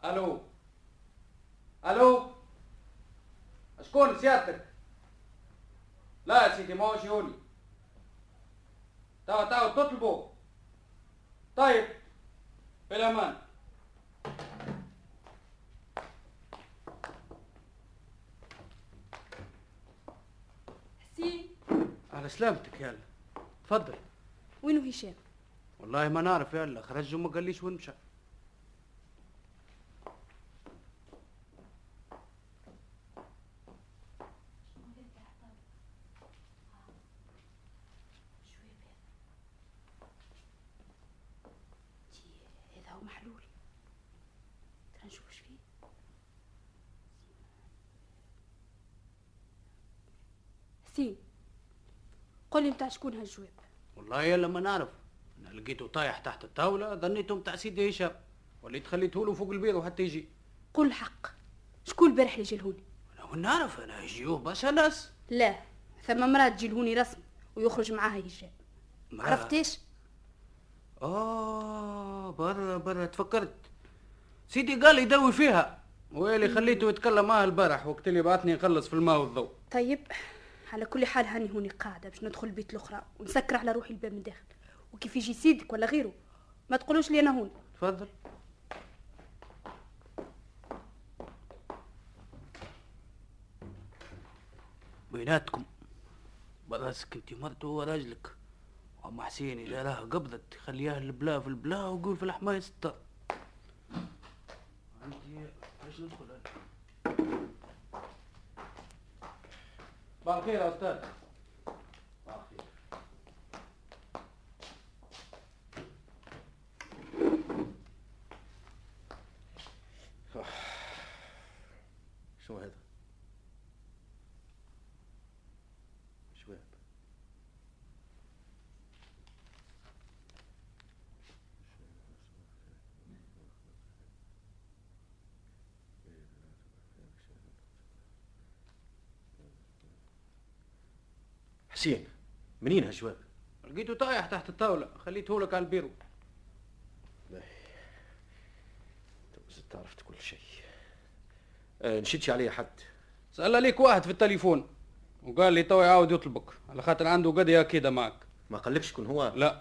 ألو. ألو. شكون سيادتك. لا يا سيدي ما هو شيوني تاو تاو تطلبوا طيب بالامان حسين على سلامتك يلا تفضل. وينو هشام؟ والله ما نعرف يلا خرج وما قاليش وين مشى هذا هو محلول ترى نشوف إيش فيه حسين قول لي متاع شكون هالجواب؟ والله يلا ما نعرف. أنا لقيته طايح تحت الطاولة ظنيته متاع سيدي هشام وليت خليته له فوق البير وحتى يجي. قول الحق. شكون البارح اللي جا لهوني أنا وين نعرف أنا يجيوه برشا ناس. لا ثم مرأة تجي لهوني رسمي ويخرج معاها هشام؟ عرفتيش آه برا برا تفكرت. سيدي قال يدوي فيها. ويلي خليته يتكلم معها البارح وقت اللي بعثني نخلص في الماء والضوء. طيب. على كل حال هاني هوني قاعدة باش ندخل البيت الأخرى ونسكر على روحي الباب من داخل. وكيف يجي سيدك ولا غيره؟ ما تقولوش لي أنا هون. تفضل. بيناتكم. براسك انت مرته وراجلك وأم حسين إذا راه قبضت خليها البلا في البلا وقول في الحماية ستار عندي إيش ندخل أنا؟ أستاذ صباح الخير شو هذا؟ حسين منين هالجواب؟ لقيته طايح تحت الطاولة. خليته لك على البيرو. تو زدت عرفت كل شيء. آه نشدش عليه حد. سأل عليك واحد في التليفون وقال لي تو يعاود يطلبك. على خاطر عنده قضية كده معك. ما قلبش شكون هو؟ لا.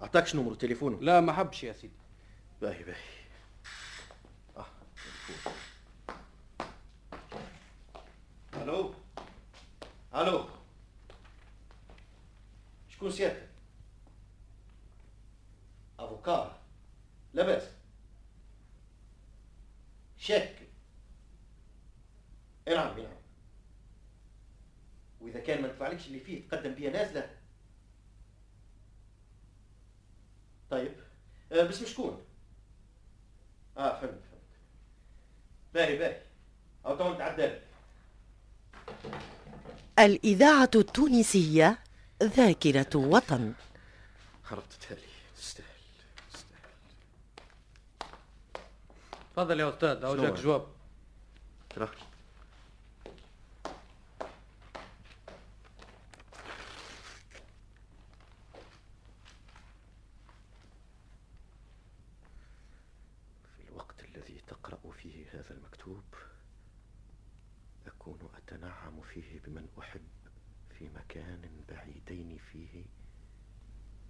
اعطاكش numéro تليفونه؟ لا ما حبش يا سيدي. باهي باهي. آه. ألو. ألو. شكون سيادتك افوكا لا باس شك اي نعم وإذا كان ما تفعلكش اللي فيه تقدم بيا نازلة. طيب. آه، باسم شكون؟ آه فهمت فهمت. باهي باهي. أو تو نتعدى. الإذاعة التونسية ذاكرة وطن. هربت تالي تستاهل. تستاهل. تفضل يا أستاذ أو شنو جاك هو؟ جواب. ترى في الوقت الذي تقرأ فيه هذا المكتوب أكون أتنعم فيه بمن أحب في مكان بعيدين فيه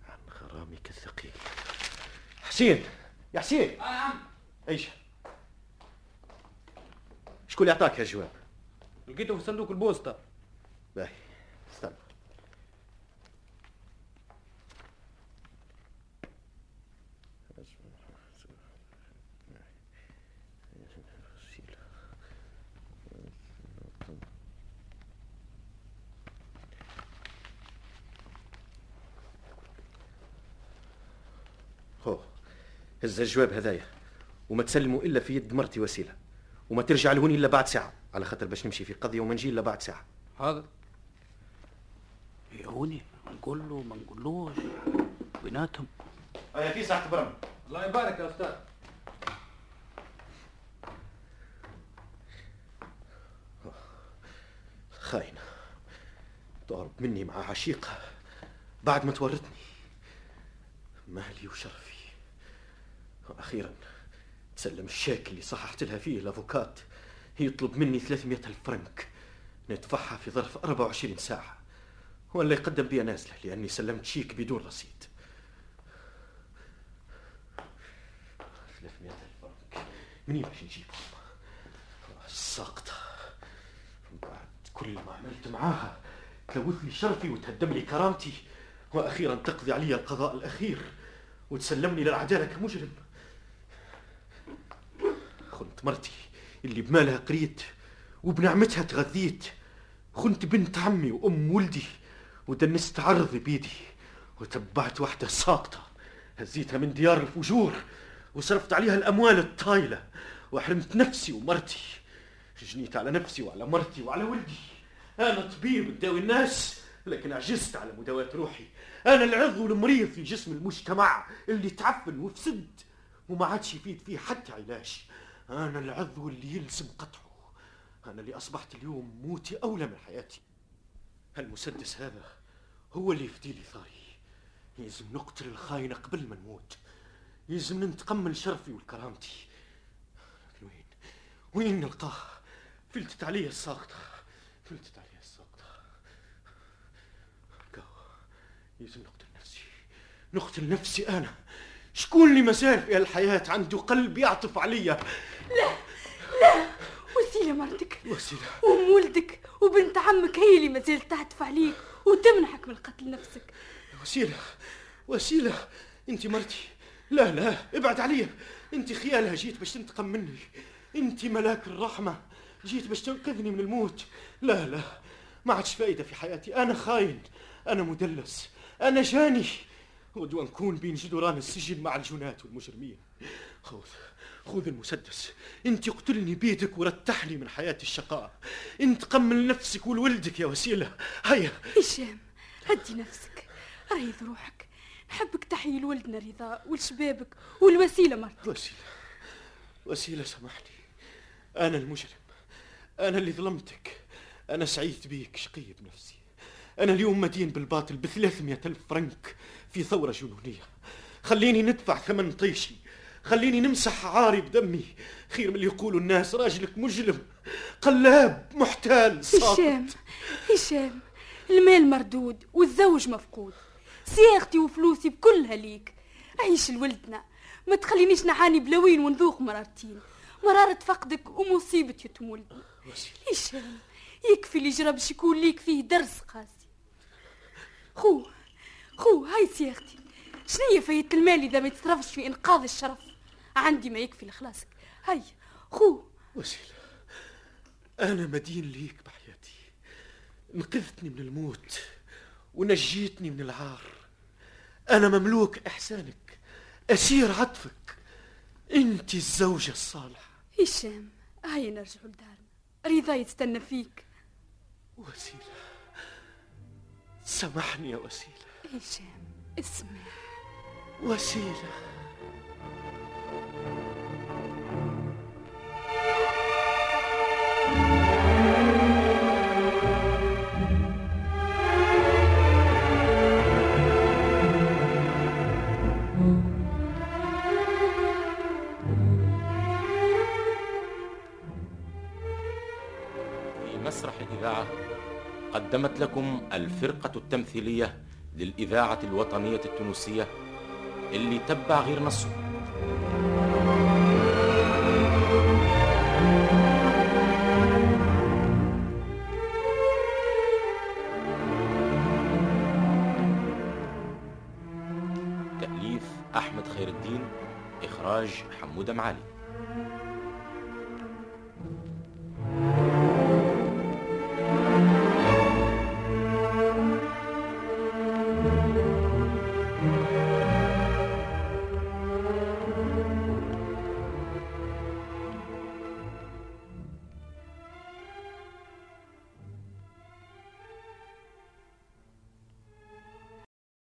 عن غرامك الثقيل. حسين! يا حسين! نعم. إيش؟ شكون اللي أعطاك هالجواب؟ لقيته في صندوق البوسطة. باهي استنى هو هز الجواب هذايا وما تسلموا إلا في يد مرتي وسيلة وما ترجع لهوني إلا بعد ساعة على خاطر باش نمشي في قضية وما نجي إلا بعد ساعة. حاضر. يهوني نقول له ما نقولوش بيناتهم. هيا في ساعه برم الله يبارك يا أستاذ. خاينة تهرب مني مع عشيقة بعد ما تورطني. مالي وشرفي. وأخيرا تسلم الشيك اللي صححت لها فيه الأفوكات. يطلب مني 300 ألف فرنك. ندفعها في ظرف 24 ساعة. ولا يقدم بي نازلة لأني سلمت شيك بدون رصيد. 300 ألف فرنك. منين باش نجيبهم الساقطة بعد كل ما عملت معاها تلوث لي شرفي وتهدم لي كرامتي. وأخيرا تقضي علي القضاء الأخير. وتسلمني للعدالة كمجرم. خنت مرتي اللي بمالها قريت وبنعمتها تغذيت. خنت بنت عمي وأم ولدي ودنست عرضي بيدي وتبعت واحدة ساقطة. هزيتها من ديار الفجور وصرفت عليها الأموال الطايلة وحرمت نفسي ومرتي. جنيت على نفسي وعلى مرتي وعلى ولدي. أنا طبيب بداوي الناس لكن عجزت على مداواة روحي. أنا العضو المريض في جسم المجتمع اللي تعفن وفسد وما عادش يفيد فيه حتى علاج. أنا العضو اللي يلزم قطعه. أنا اللي أصبحت اليوم موتي أولى من حياتي. المسدس هذا هو اللي يفدي لي ثاري. يلزم نقتل الخاينة قبل ما نموت. يلزم ننتقم من شرفي وكرامتي لكن وين؟ وين نلقاه؟ فلتت علي الساقطة. فلتت علي الساقطة. يلزم نقتل نفسي. نقتل نفسي أنا. شكون اللي مازال في الحياة عنده قلب يعطف عليا؟ لا لا. وسيلة مرتك وسيلة. وام ولدك وبنت عمك هي اللي ما زالت تعطف عليك. وتمنحك من قتل نفسك. وسيلة. وسيلة. انت مرتي لا لا. ابعد عليا انت خيالها جيت باش تنتقم مني انت ملاك الرحمة. جيت باش تنقذني من الموت. لا لا. ما عادش فايدة في حياتي. أنا خاين. أنا مدلس. أنا جاني. ودوا نكون بين جدران السجن مع الجنات والمجرمين خذ خذ المسدس. أنت قتلني بيدك ورتحني من حياة الشقاء. انتقم من نفسك ولولدك يا وسيلة. هيا. هشام هدي نفسك. ريض روحك. نحبك تحيي لولدنا رضا ولشبابك والوسيلة مرتك. وسيلة. وسيلة سامحني أنا المجرم. أنا اللي ظلمتك. أنا سعيد بيك شقي بنفسي. أنا اليوم مدين بالباطل بثلاثمية ألف فرنك في ثورة جنونية. خليني ندفع ثمن طيشي. خليني نمسح عاري بدمي. خير من اللي يقولوا الناس راجلك مجرم. قلاب محتال ساقط. هشام هشام المال مردود والزوج مفقود. صياغتي وفلوسي بكلها ليك عيش لولدنا. ما تخلينيش نعاني بلوين ونذوق مرارتين. مرارة فقدك ومصيبة يتم ولدنا هشام يكفي اللي جرى باش يكون ليك فيه درس قاسي خو خو هاي صياغتي. شنية فايدة المال إذا ما يتصرفش في إنقاذ الشرف؟ عندي ما يكفي لخلاصك. هاي خو. وسيلة أنا مدين ليك بحياتي. انقذتني من الموت ونجيتني من العار. أنا مملوك إحسانك أسير عطفك. أنت الزوجة الصالحة. هشام هاي نرجع لدارنا. رضا يتستنى فيك. وسيلة. سامحني يا وسيلة. هشام اسمع. وسيلة. قدمت لكم الفرقة التمثيلية للإذاعة الوطنية التونسية اللي تبع غير نصه تأليف أحمد خير الدين إخراج حمودة معالي.